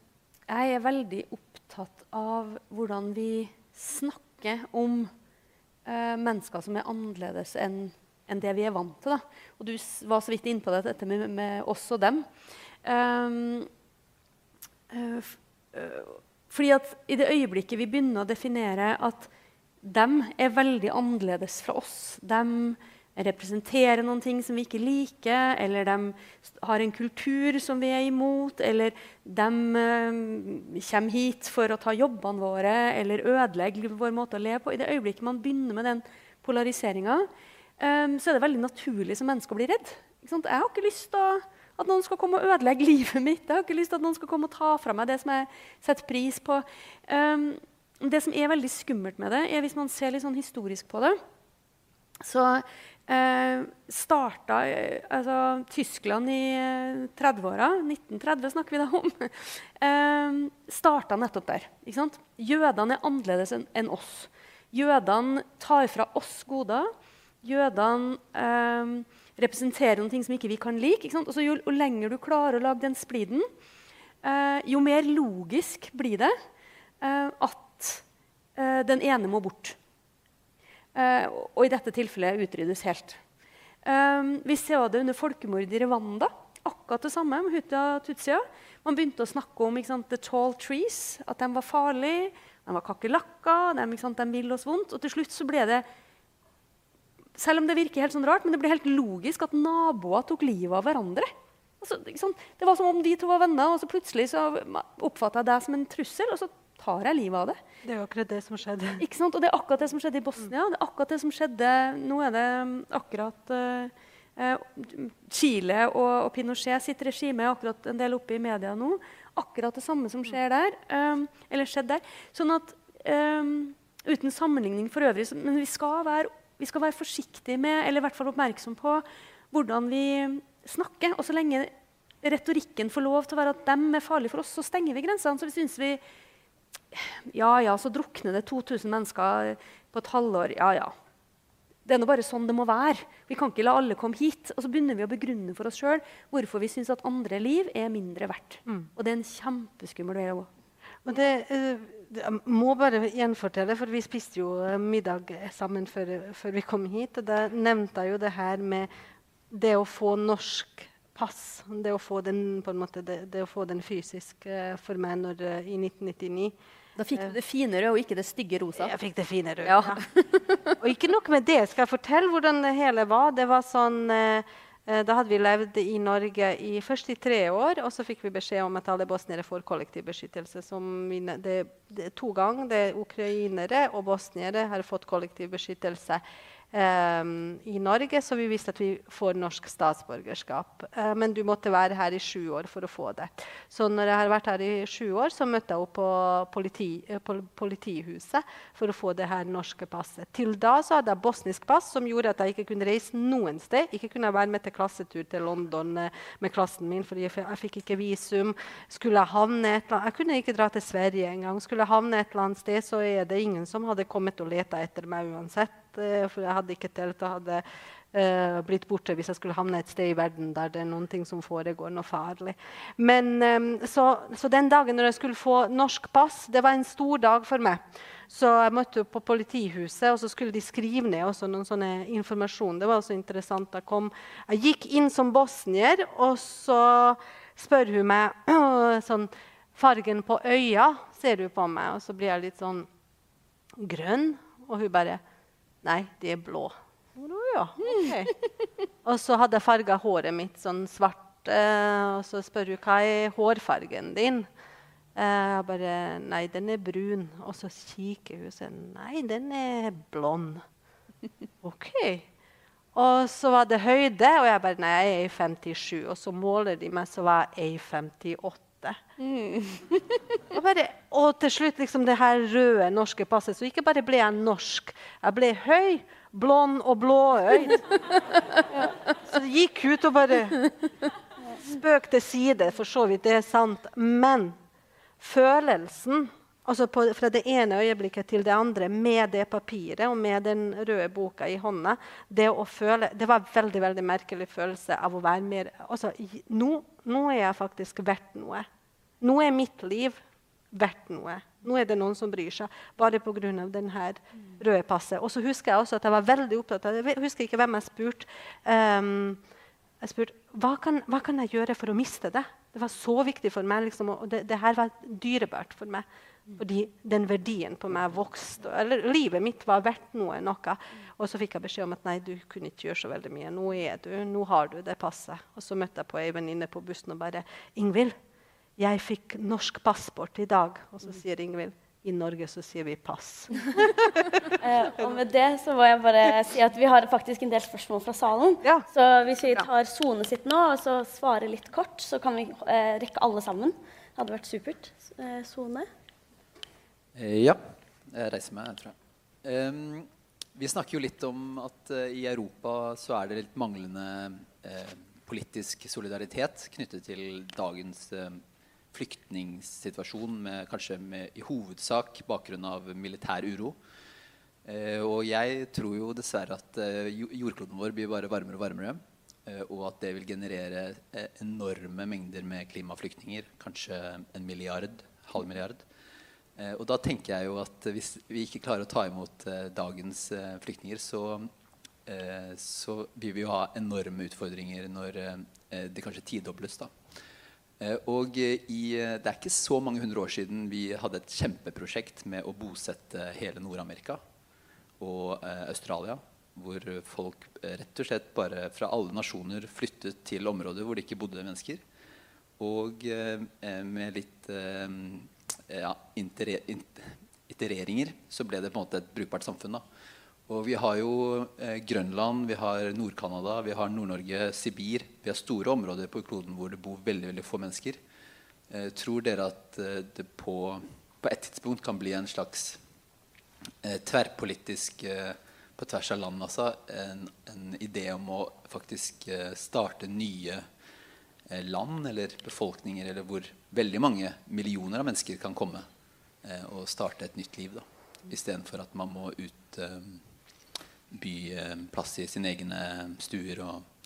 jeg er veldig opptatt av hvordan vi snakker om uh, mennesker som er annerledes enn enn det vi er vant til. Da. Og du var så vidt inne på det, dette med, med oss og dem. Um, Eh, eh, fordi at i det øyeblikket vi begynner å definere at de er veldig annerledes fra oss De representerer noen ting som vi ikke liker, eller de har en kultur som vi er imot, eller de uh, kommer hit for å ta jobbene våre eller ødelegge vår måte å leve på. I det øyeblikket man begynner med den polariseringa, så er det veldig naturlig som menneske å bli redd. Jeg har ikke lyst til å at noen skal komme og ødelegge livet mitt. Jeg har ikke lyst til at noen skal komme og ta fra meg det som jeg setter pris på. Um, det som er veldig skummelt med det, er hvis man ser litt sånn historisk på det Så uh, starta uh, altså, Tyskland i 30-åra, 1930 snakker vi da om, uh, starta nettopp der. Jødene er annerledes enn en oss. Jødene tar fra oss goder. Jødene representerer noe som ikke vi kan like. Altså, jo, jo, lenger du klarer å lage den spliden, eh, jo mer logisk blir det eh, at eh, den ene må bort. Eh, og i dette tilfellet utryddes helt. Eh, vi ser det under folkemordet i Rwanda. Akkurat det samme med Hutia Tutsia. Man begynte å snakke om sant, the tall trees, at de var farlige. De var kakerlakker, de, de ville oss vondt. Og til slutt ble det selv om det virker helt sånn rart, men det blir helt logisk at naboer tok livet av hverandre. Altså, liksom, det var som om de to var venner, og så plutselig så oppfatta jeg deg som en trussel, og så tar jeg livet av det. Det er jo akkurat det som skjedde. Ikke sant? Og det er akkurat det som skjedde i Bosnia. Det er akkurat det som skjedde Nå er det mm, akkurat uh, Chile og, og, Pinochet sitt regime er akkurat en del oppe i media nå. Akkurat det samme som skjer der. Um, eller skjedde der. Sånn at um, Uten sammenligning for øvrig, men vi skal, være, vi skal være forsiktige med, eller i hvert fall oppmerksom på, hvordan vi snakker. Og så lenge retorikken får lov til å være at dem er farlige for oss, så stenger vi grensene. Så vi syns vi ja, ja, så drukner det 2000 mennesker på et halvår. Ja, ja. Det er nå bare sånn det må være. Vi kan ikke la alle komme hit. Og så begynner vi å begrunne for oss sjøl hvorfor vi syns at andre liv er mindre verdt. Mm. Og det er en kjempeskummel vei å gå. Og det, uh, jeg må bare gjenfortelle, for vi spiste jo middag sammen før, før, vi kom hit. Og da nevnte jeg jo det her med det å få norsk pass. Det å få den, måte, det, det å få den fysisk uh, for meg når, uh, i 1999. Da fikk du det fine røde og ikke det stygge rosa? Jeg fikk det fine røde. Ja. ja. og ikke nok med det. Skal jeg fortelle hvordan det hele var? Det var sånn... Uh, da hadde vi levd i Norge i, først i tre år, og så fikk vi beskjed om at alle bosniere får kollektiv beskyttelse. Vi, det, det, to ganger. Det ukrainere og bosniere har fått kollektiv beskyttelse i Norge, så vi visste at vi får norsk statsborgerskap. Uh, men du måtte være her i sju år for å få det. Så når jeg har vært her i sju år, så møtte jeg henne på politi, uh, politihuset for å få det her norske passet. Til da så hadde jeg bosnisk pass, som gjorde at jeg ikke kunne reise noen sted. Ikke kunne være med til klassetur til London uh, med klassen min, fordi jeg fikk ikke visum. Skulle Jeg havne et eller annet, jeg kunne ikke dra til Sverige engang. Skulle jeg havne et eller annet sted, så er det ingen som hadde kommet og leta etter meg uansett. Eh, for jeg hadde ikke telt og hadde uh, blitt borte hvis jeg skulle havne et sted i verden der det er noen ting som foregår noe farlig. Men, um, så, så, den dagen når jeg skulle få norsk pass, det var en stor dag for meg. Så jeg møtte på politihuset, og så skulle de skrive ned også noen sånne informasjon. Det var også interessant. Jeg, kom, jeg gikk inn som bosnier, og så spør hun meg sånn Fargen på øya, ser du på meg? Og så blir jeg litt sånn grønn. Og hun bare Nei, de er blå. Ja, okay. og så hadde jeg farga håret mitt sånn svart. Eh, og så spør hun hva er hårfargen din. Eh, jeg bare Nei, den er brun. Og så kikker hun og sier nei, den er blond. OK. Og så var det høyde, og jeg bare nei, jeg er 57. Og så måler de meg, så var jeg 58. Mm. og, bare, og, til slutt liksom det her røde norske passet. Så ikke bare ble jeg norsk, jeg ble høy, blond og blåøyd. ja. Så det gikk ut og bare Spøk til side, for så vidt, det er sant. Men følelsen altså på, fra det ene øyeblikket til det andre med det papiret og med den røde boka i hånda Det føle, det var en veldig veldig merkelig følelse av å være mer altså, nå, nå er jeg faktisk verdt noe. Nå er mitt liv verdt noe. Nå er det noen som bryr seg, bare pga. denne røde passet. Og så husker jeg også at jeg var veldig opptatt av Jeg husker ikke hvem jeg spurte. Um, jeg spurte hva kan, hva kan jeg gjøre for å miste det. Det var så viktig for meg. Liksom, og det, det, her var dyrebart for meg. Fordi den verdien på meg vokste. Eller livet mitt var verdt noe. noe. Og så fikk jeg beskjed om at nei, du kunne ikke gjøre så veldig mye. Nå er du, nå har du det passet. Og så møtte jeg på ei venninne på bussen og bare Ingvild, 'Jeg fikk norsk passport i dag.' Og så sier Ingvild i Norge så sier vi pass. eh, og med det så må jeg bare si at vi har faktisk en del spørsmål fra salen. Ja. Så hvis vi tar Sone sitt nå og så svarer litt kort, så kan vi eh, rekke alle sammen. Det hadde vært supert. Eh, Sone? Eh, ja. Jeg reiser meg, tror jeg. Um, vi snakker jo litt om at uh, i Europa så er det litt manglende uh, politisk solidaritet knyttet til dagens uh, flyktningsituasjon med, kanskje med, i hovedsak bakgrunn av militær uro. Eh, og jeg tror jo dessverre at eh, jordkloden vår blir bare varmere og varmere. Eh, og at det vil generere eh, enorme mengder med klimaflyktninger. Kanskje en milliard, halv milliard. Eh, og da tenker jeg jo at hvis vi ikke klarer å ta imot eh, dagens flyktninger, så, så vil vi jo ha enorme utfordringer når det kanskje tidobles. da. Eh, og i, eh, Det er ikke så mange hundre år siden vi hadde et kjempeprosjekt med å bosette hele Nord-Amerika og eh, Australia. hvor folk eh, rett og slett bare fra alle nasjoner flyttet til områder hvor det ikke bodde mennesker. Og eh, eh med litt eh, ja, itereringer så ble det på en måte et brukbart samfunn. da. Og vi har jo eh, Grønland, vi har Nord-Canada, vi har Nord-Norge, Sibir. Vi har store områder på kloden hvor det bor veldig veldig få mennesker. Eh, tror dere at eh, det på, på et tidspunkt kan bli en slags eh, tverrpolitisk eh, på tvers av land altså, en, en, idé om å faktisk eh, starte nye land eller befolkninger eller hvor veldig mange millioner av mennesker kan komme og starte et nytt liv. da, Istedenfor at man må ut by plass i sine egne stuer og,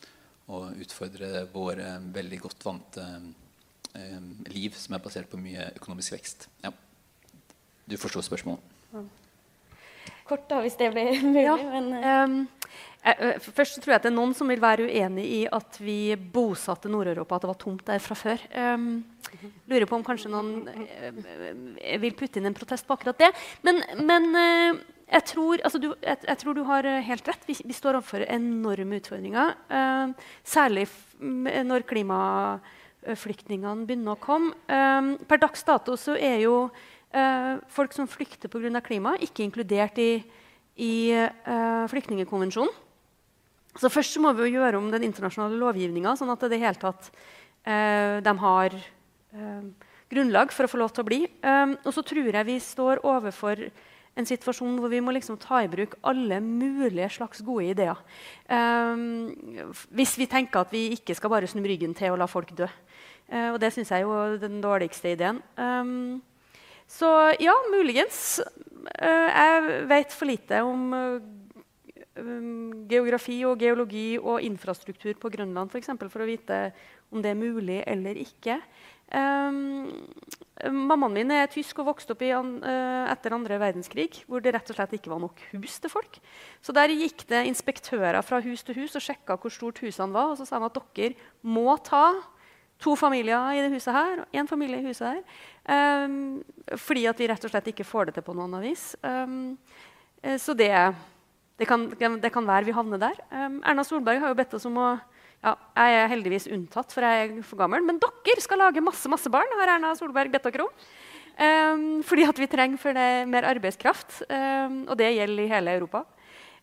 og utfordre våre veldig godt vante eh, liv som er basert på mye økonomisk vekst. Ja. Du forstår spørsmålet? Kort, da, hvis det blir mulig. Ja. Men, um, først tror jeg at det er noen som vil være uenig i at vi bosatte Nord-Europa, at det var tomt der fra før. Um, lurer på om kanskje noen uh, vil putte inn en protest på akkurat det. Men, men uh, jeg tror, altså du, jeg, jeg tror, du, har helt rett. Vi, vi står overfor enorme utfordringer. Uh, særlig når klimaflyktningene begynner å komme. Uh, per dags dato så er jo folk som flykter pga. klima, ikke inkludert i, i flyktningkonvensjonen. Så først må vi gjøre om den internasjonale lovgivninga, sånn at det hele tatt de har grunnlag for å få lov til å bli. og så tror jeg vi står overfor en situasjon hvor vi må liksom ta i bruk alle mulige slags gode ideer. Hvis vi tenker at vi ikke skal bare snu ryggen til å la folk dø. Og det syns jeg er den dårligste ideen. Um, så ja, muligens. Uh, jeg vet for lite om uh, geografi og geologi og infrastruktur på Grønland for, eksempel, for å vite om det er mulig eller ikke. Um, mammaen min er tysk og vokste opp an, uh, etter andre verdenskrig, hvor det rett og slett ikke var nok hus til folk. Så der gikk det inspektører fra hus til hus og sjekka hvor stort husene var. Og så sa de at dere må ta to familier i det huset her og én familie i huset her. Um, fordi at vi rett og slett ikke får det til på noen vis. Um, så det, det, kan, det, kan, være vi havner der. Erna Solberg har jo bedt oss om å ja, jeg er heldigvis unntatt, for jeg er for gammel. Men dere skal lage masse masse barn, har Erna Solberg bedt dere om. Um, fordi at vi trenger for det mer arbeidskraft. Um, og det gjelder i hele Europa.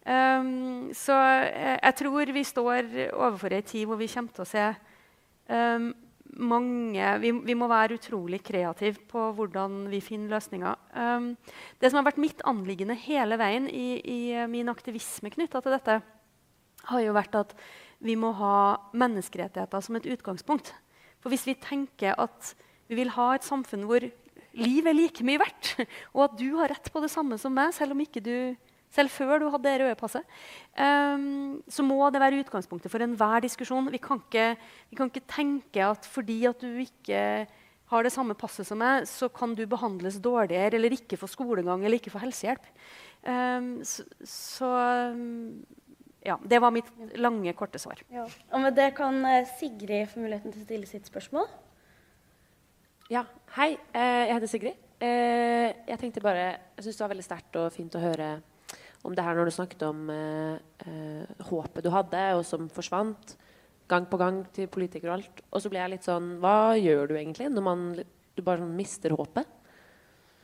Um, så jeg, jeg, tror vi står overfor ei tid hvor vi kommer til å se mange vi, vi, må være utrolig kreative på hvordan vi finner løsninger. det som har vært mitt anliggende hele veien i, i min aktivisme knytta til dette, har jo vært at vi må ha menneskerettigheter som et utgangspunkt. For hvis vi tenker at vi vil ha et samfunn hvor liv er like mye verdt, og at du har rett på det samme som meg, selv, du, selv før du hadde det røde passet, um, så må det være utgangspunktet for enhver diskusjon. Vi kan, ikke, vi kan ikke tenke at fordi at du ikke har det samme passet som meg, så kan du behandles dårligere eller ikke få skolegang eller ikke få helsehjelp. Um, så, så ja, Det var mitt lange, korte svar. Ja. Og med det kan eh, Sigrid få muligheten til å stille sitt spørsmål. Ja, hei. Eh, jeg heter Sigrid. Eh, jeg tenkte bare, jeg syns det var veldig sterkt og fint å høre om det her når du snakket om håpet du hadde, og som forsvant gang på gang til politikere og alt. Og så ble jeg litt sånn Hva gjør du egentlig når man, du bare sånn mister håpet?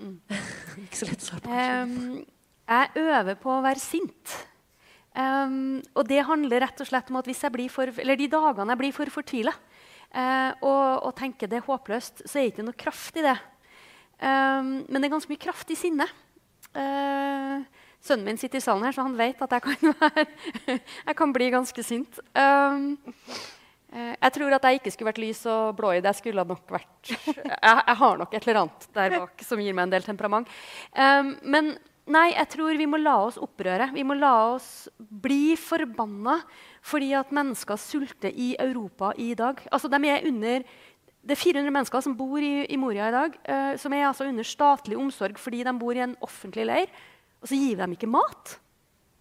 Mm. Ikke så lett svar på. Um, jeg øver på å være sint. Um, og det handler rett og slett om at hvis jeg blir for, eller de dagene jeg blir for fortvila uh, og, og, tenker det er håpløst, så er det ikke noe kraft i det. Um, men det er ganske mye kraft i sinnet. Uh, sønnen min sitter i salen her, så han vet at jeg kan, være, jeg kan bli ganske sint. Um, uh, jeg tror at jeg ikke skulle vært lys og blå i det. Jeg skulle nok vært jeg, jeg, har nok et eller annet der bak som gir meg en del temperament. men Nei, jeg tror vi må la oss opprøre. Vi må la oss bli forbanna fordi at mennesker sulter i Europa i dag. Altså, de er under, det er 400 mennesker som bor i, i Moria i dag, uh, som er altså under statlig omsorg fordi de bor i en offentlig leir. Og så gir vi dem ikke mat.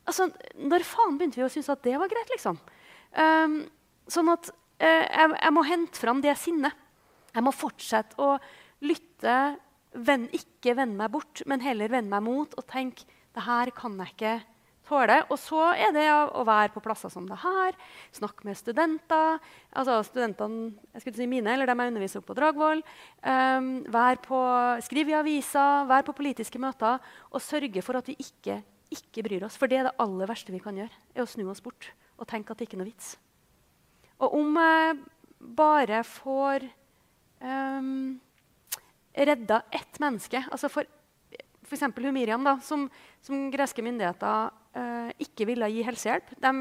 Altså, Når faen begynte vi å synes at det var greit? liksom? Um, sånn at uh, jeg, jeg må hente fram det sinnet. Jeg må fortsette å lytte Venn, ikke vende meg bort, men heller vende meg mot og tenk det her kan jeg ikke tåle. Og så er det å være på plasser som det her, snakke med studenter. altså studentene, jeg skulle si mine, eller dem jeg underviser på Dragvoll. Um, skrive i aviser, være på politiske møter og sørge for at vi ikke, ikke bryr oss. For det er det aller verste vi kan gjøre, er å snu oss bort og tenke at det ikke er noe vits. Og om jeg bare får um, redda ett menneske altså for F.eks. Miriam, da, som, som greske myndigheter ikke ville gi helsehjelp. De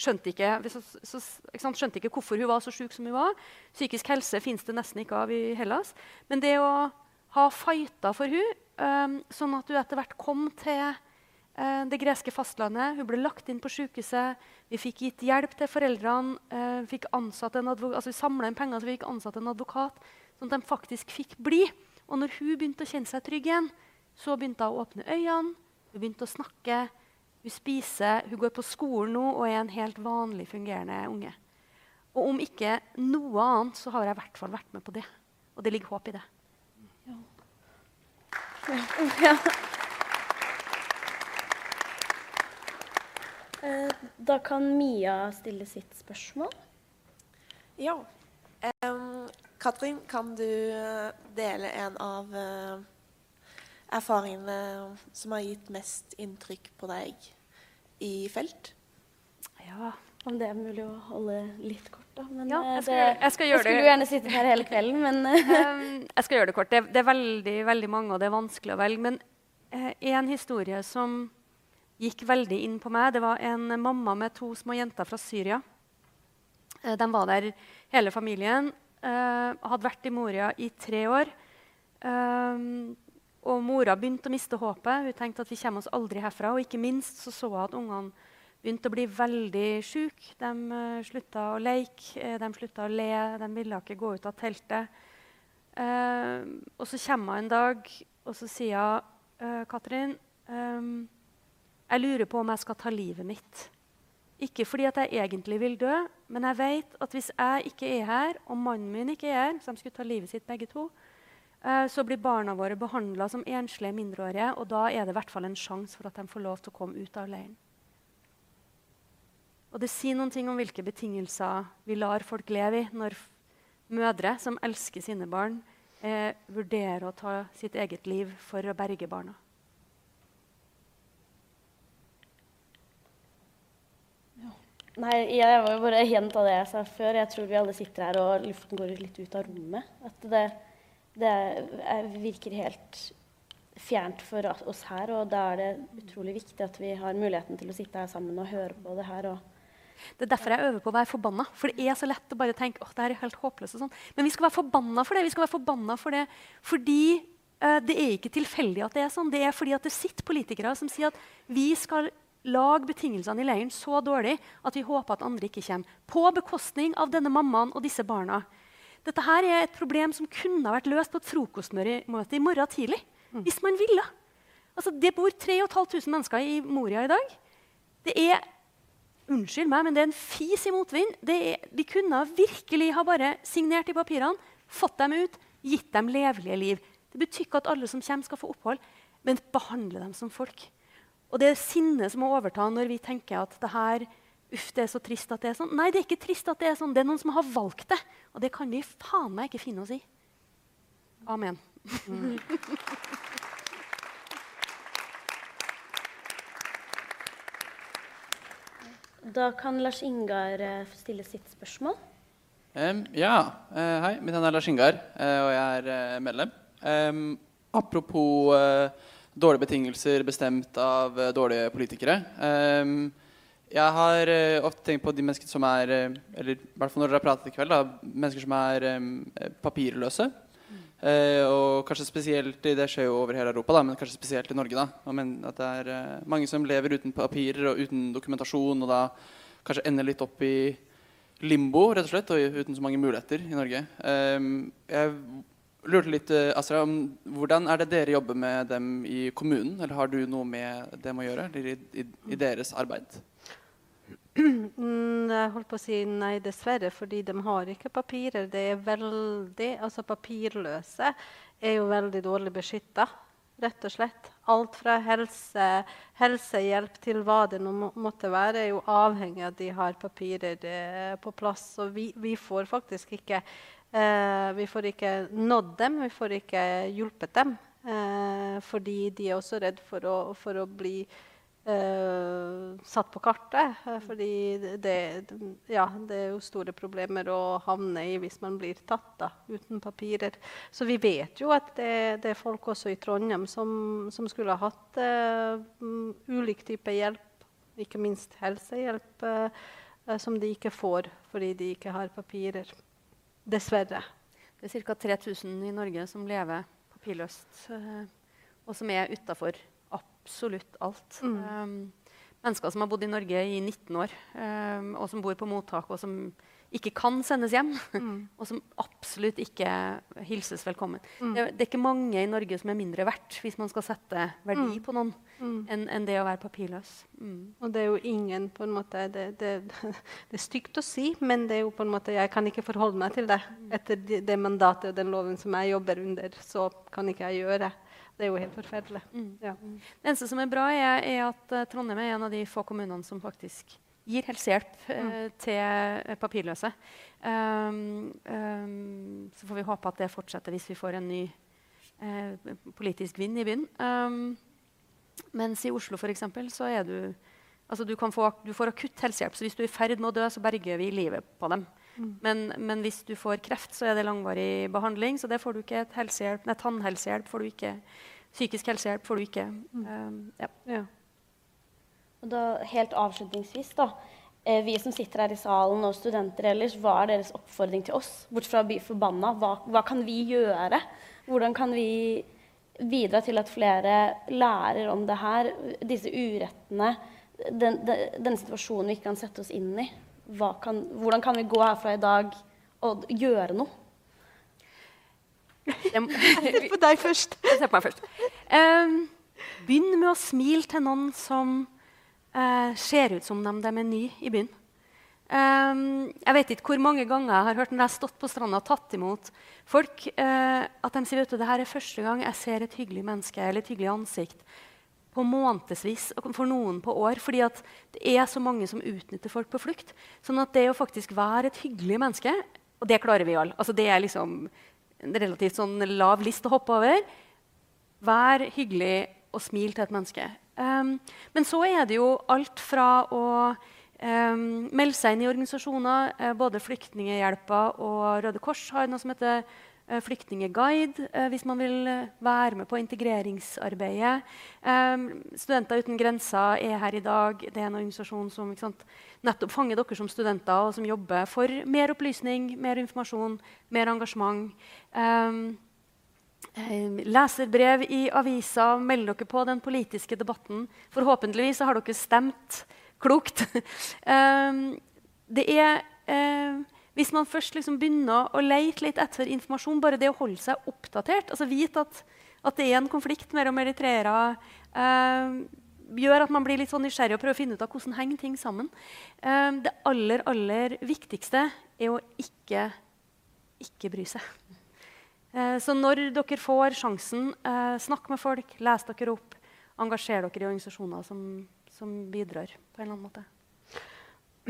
skjønte ikke, så, så, ikke skjønte ikke, hvorfor hun var så syk som hun var. Psykisk helse fins det nesten ikke av i Hellas. Men det å ha fighta for hun, um, sånn at hun etter hvert kom til uh, det greske fastlandet Hun ble lagt inn på sykehuset. Vi fikk gitt hjelp til foreldrene. Vi, fikk altså samla inn penger så vi fikk ansatt en advokat sånn at de faktisk fikk bli. Og når hun begynte å kjenne seg trygg igjen, så begynte hun å åpne øynene, hun begynte å snakke, hun spiser, hun går på skolen nå og er en helt vanlig fungerende unge. Og om ikke noe annet, så har jeg i hvert fall vært med på det. Og det ligger håp i det. Ja. ja. Eh, da kan Mia stille sitt spørsmål. Ja. Um, Katrin, kan du eh, dele en av uh, erfaringene som har gitt mest inntrykk på deg i felt? Ja, om det er mulig å holde litt kort, da. Men, ja, jeg, skal, det, jeg, skal jeg skulle jo gjerne sittet her hele kvelden, men um, Jeg skal gjøre det kort. Det, det, er veldig, veldig mange, og det er vanskelig å velge. Men uh, en historie som gikk veldig inn på meg, det var en mamma med to små jenter fra Syria. Uh, de var der hele familien. Uh, hadde vært i Moria i tre år. Um, og mora begynte å miste håpet. Hun tenkte at vi kommer oss aldri herfra. Og ikke minst så, så hun at ungene begynte å bli veldig syke. De uh, slutta å leke, de slutta å le, de ville ikke gå ut av teltet. Uh, og så kommer hun en dag og så sier hun, uh, Katrin, um, jeg lurer på om jeg skal ta livet mitt. Ikke fordi at jeg egentlig vil dø, men jeg vet at hvis jeg ikke er her, og mannen min ikke er her, så de skulle ta livet sitt begge to, eh, så blir barna våre behandla som enslige mindreårige, og da er det i hvert fall en sjanse for at de får lov til å komme ut av leiren. Og Det sier noen ting om hvilke betingelser vi lar folk leve i når mødre som elsker sine barn, eh, vurderer å ta sitt eget liv for å berge barna. Nei, jeg var jo bare gjenta det jeg sa før. Jeg tror vi alle sitter her og luften går litt ut av rommet. At det, det er, virker helt fjernt for oss her. Og da er det utrolig viktig at vi har muligheten til å sitte her sammen og høre på det her. det er derfor jeg øver på å være forbanna. For det er så lett å bare tenke åh, det er helt håpløst. sånn. Men vi skal være forbanna for det. Vi skal være forbanna for det fordi uh, det er ikke tilfeldig at det er sånn. Det er fordi at det sitter politikere som sier at vi skal lage betingelsene i leiren så dårlig at vi håper at andre ikke kommer. På bekostning av denne mammaen og disse barna. Dette her er et problem som kunne ha vært løst på et frokostmøte i morgen tidlig. Mm. Hvis man ville. Altså, det bor 3500 mennesker i Moria i dag. Det er unnskyld meg, men det er en fis i motvind. de kunne virkelig ha bare signert i papirene, fått dem ut, gitt dem levelige liv. Det betyr ikke at alle som kommer, skal få opphold, men behandle dem som folk. Og det er sinnet som må overta når vi tenker at det her, uff, det er så trist at det er sånn. Nei, det er ikke trist at det er sånn. Det er noen som har valgt det. Og det kan vi faen meg ikke finne oss i. Amen. Mm. Da kan Lars Ingar uh, stille sitt spørsmål. Um, ja. Uh, hei, mitt navn er Lars Ingar, uh, og jeg er medlem. Um, apropos dårlige betingelser bestemt av uh, dårlige politikere. Um, jeg har uh, ofte tenkt på de menneskene som er uh, Eller i hvert fall når dere har pratet i kveld, da, mennesker som er um, papirløse. og kanskje spesielt Det skjer jo over hele Europa, da, men kanskje spesielt i Norge. da, men At det er mange som lever uten papirer og uten dokumentasjon, og da kanskje ender litt opp i limbo, rett og slett, og uten så mange muligheter i Norge. Um, jeg lurte litt, Asra, om Hvordan er det dere jobber med dem i kommunen? Eller har du noe med dem å gjøre? I, i, i deres arbeid? Mm, jeg holdt på å si nei, dessverre, fordi de har ikke papirer. Det er veldig, altså Papirløse er jo veldig dårlig beskytta rett og slett. Alt fra helse, helsehjelp til hva det nå må, måtte være, er jo avhengig av at de har papirer eh, på plass. Og vi, vi får faktisk ikke eh, vi får ikke nådd dem, vi får ikke hjulpet dem. Eh, fordi de er også redd for å, for å bli Uh, satt på kartet. Uh, fordi det, ja, det, er jo store problemer å havne i hvis man blir tatt da, uten papirer. Så vi vet jo at det, det er folk også i Trondheim som, som skulle ha hatt uh, ulik type hjelp, ikke minst helsehjelp, som de ikke får fordi de ikke har papirer. Dessverre. Det er ca. 3000 i Norge som lever papirløst, og som er utafor absolutt alt. Mm. Um, mennesker som har bodd i Norge i 19 år, um, og som bor på mottak, og som ikke kan sendes hjem, mm. og som absolutt ikke hilses velkommen. Mm. Det, det, er ikke mange i Norge som er mindre verdt, hvis man skal sette verdi mm. på noen, mm. enn en det å være papirløs. Mm. Og det er jo ingen på en måte, det, det, det, er stygt å si, men det er jo på en måte, jeg kan ikke forholde meg til det. Etter det mandatet og den loven som jeg jobber under, så kan ikke jeg gjøre det. Det er jo helt forferdelig. Mm. Ja. Det eneste som er bra, er, er at uh, Trondheim er en av de få kommunene som faktisk gir helsehjelp uh, mm. til papirløse. Um, um, så får vi håpe at det fortsetter hvis vi får en ny uh, politisk vind i byen. Um, mens i Oslo eksempel, så er du altså du, få, du, får akutt helsehjelp. Så hvis du er i ferd med å dø, så berger vi livet på dem. Mm. Men, men, hvis du får kreft, så er det langvarig behandling. Så det får du ikke. Et helsehjelp, nei, tannhelsehjelp får du ikke. Psykisk helsehjelp får du ikke. Mm. Um, ja. Ja. Og da, helt avslutningsvis, da. Eh, vi som sitter her i salen, og studenter ellers, hva er deres oppfordring til oss? Bortsett fra å bli forbanna, hva, hva kan vi gjøre? Hvordan kan vi bidra til at flere lærer om det her, disse urettene, den, den, den situasjonen vi ikke kan sette oss inn i? Kan, hvordan kan vi gå herfra i dag og gjøre noe? Jeg ser på deg først. Se på meg først. Um, begynn med å smile til noen som uh, ser ut som dem de er nye i byen. Um, jeg vet ikke hvor mange ganger jeg har hørt når jeg har stått på stranda og tatt imot folk, uh, at de sier at det her er første gang jeg ser et hyggelig menneske eller et hyggelig ansikt på månedsvis, og for noen på år. fordi at det er så mange som utnytter folk på flukt. Sånn at det å faktisk være et hyggelig menneske Og det klarer vi alle. Altså, det er liksom en relativt sånn lav list å hoppe over. Vær hyggelig og smil til et menneske. Um, men så er det jo alt fra å um, melde seg inn i organisasjoner. Uh, både Flyktninghjelpa og Røde Kors har noe som heter Eh, flyktningeguide eh, hvis man vil eh, være med på integreringsarbeidet. Studenter uten grenser er her i dag. Det er en organisasjon som sant, nettopp fanger dere som studenter, og som jobber for mer opplysning, mer informasjon, mer engasjement. Leser leserbrev i avisa, meld dere på den politiske debatten. Forhåpentligvis har dere stemt klokt. det er hvis man først liksom begynner å leite litt etter informasjon, bare det å holde seg oppdatert, altså vite at, at det er en konflikt mellom eritreere, eh, gjør at man blir litt sånn nysgjerrig og prøver å finne ut av hvordan henger ting sammen. Eh, det aller, aller viktigste er å ikke, ikke bry seg. Eh, så når dere får sjansen, eh, snakk med folk, les dere opp, engasjer dere i organisasjoner som, som bidrar på en eller annen måte.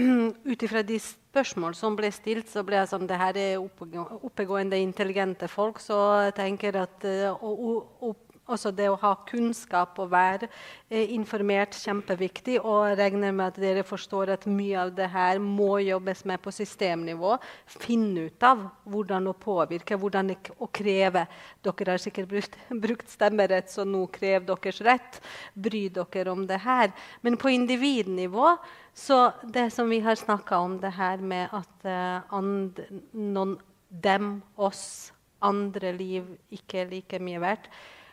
ut ifra de spørsmål som ble stilt, så ble jeg sånn Det her er oppegående, intelligente folk, så jeg tenker at uh, også det å ha kunnskap og være eh, informert kjempeviktig. Og regner med at dere forstår at mye av det her må jobbes med på systemnivå. Finne ut av hvordan å påvirke, hvordan å kreve. Dere har sikkert brukt, brukt stemmerett, så nå krev deres rett. Bry dere om det her. Men på individnivå så det som vi har snakka om, det her med at eh, and, noen, dem, oss, andre liv ikke er like mye verdt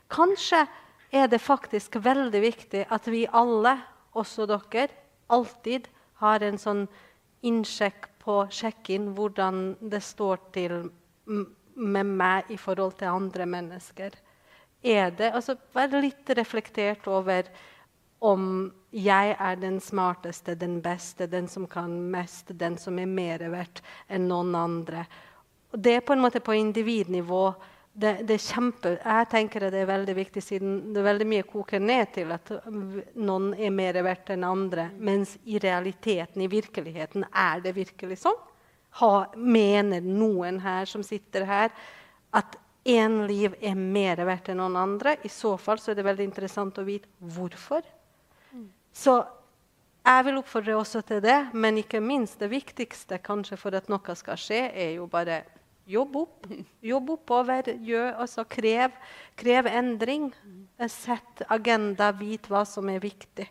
Kanskje er det faktisk veldig viktig at vi alle, også dere, alltid har en sånn innsjekk på sjekk-in hvordan det står til med meg i forhold til andre mennesker. Er det, altså Vær litt reflektert over om jeg er den smarteste, den beste, den som kan mest, den som er mer verdt enn noen andre. Det er på en måte på individnivå det, det, er kjempe, jeg tenker det er veldig viktig, siden det er veldig mye koker ned til at noen er mer verdt enn andre. Mens i realiteten, i virkeligheten, er det virkelig sånn? Ha, mener noen her som sitter her, at én liv er mer verdt enn noen andre? I så fall så er det veldig interessant å vite hvorfor. Så jeg vil oppfordre også til det, men ikke minst det viktigste kanskje for at noe skal skje, er jo bare jobb opp. Jobb oppover. Gjør, altså krev, krev endring. Sett agenda, vit hva som er viktig.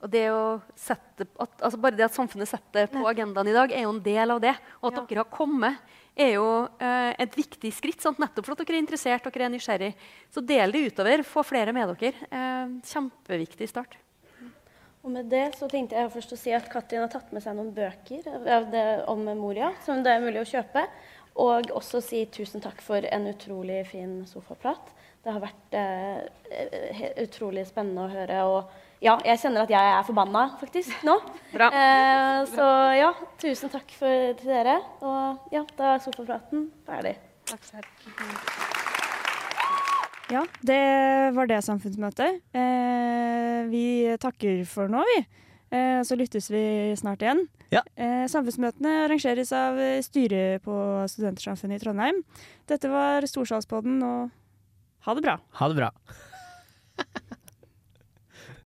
Og det å sette, at, altså Bare det at samfunnet setter på agendaen i dag, er jo en del av det. Og at ja. dere har kommet, er jo eh, et viktig skritt. Sant? Nettopp for at dere er interessert dere er nysgjerrig. Så del det utover. Få flere med dere. Eh, kjempeviktig start. Og med det så tenkte jeg først å si at Katrin har tatt med seg noen bøker om Moria som det er mulig å kjøpe. Og også si tusen takk for en utrolig fin sofaprat. Det har vært eh, utrolig spennende å høre. Og ja, jeg kjenner at jeg er forbanna faktisk nå. Bra. Eh, så ja, tusen takk for, til dere. Og ja, da er sofapraten ferdig. Takk skal Ja, det var det samfunnsmøtet. Eh, vi takker for nå, vi. Eh, så lyttes vi snart igjen. Ja. Eh, samfunnsmøtene arrangeres av styret på Studentersamfunnet i Trondheim. Dette var Storsalspodden, og ha det bra. Ha det bra.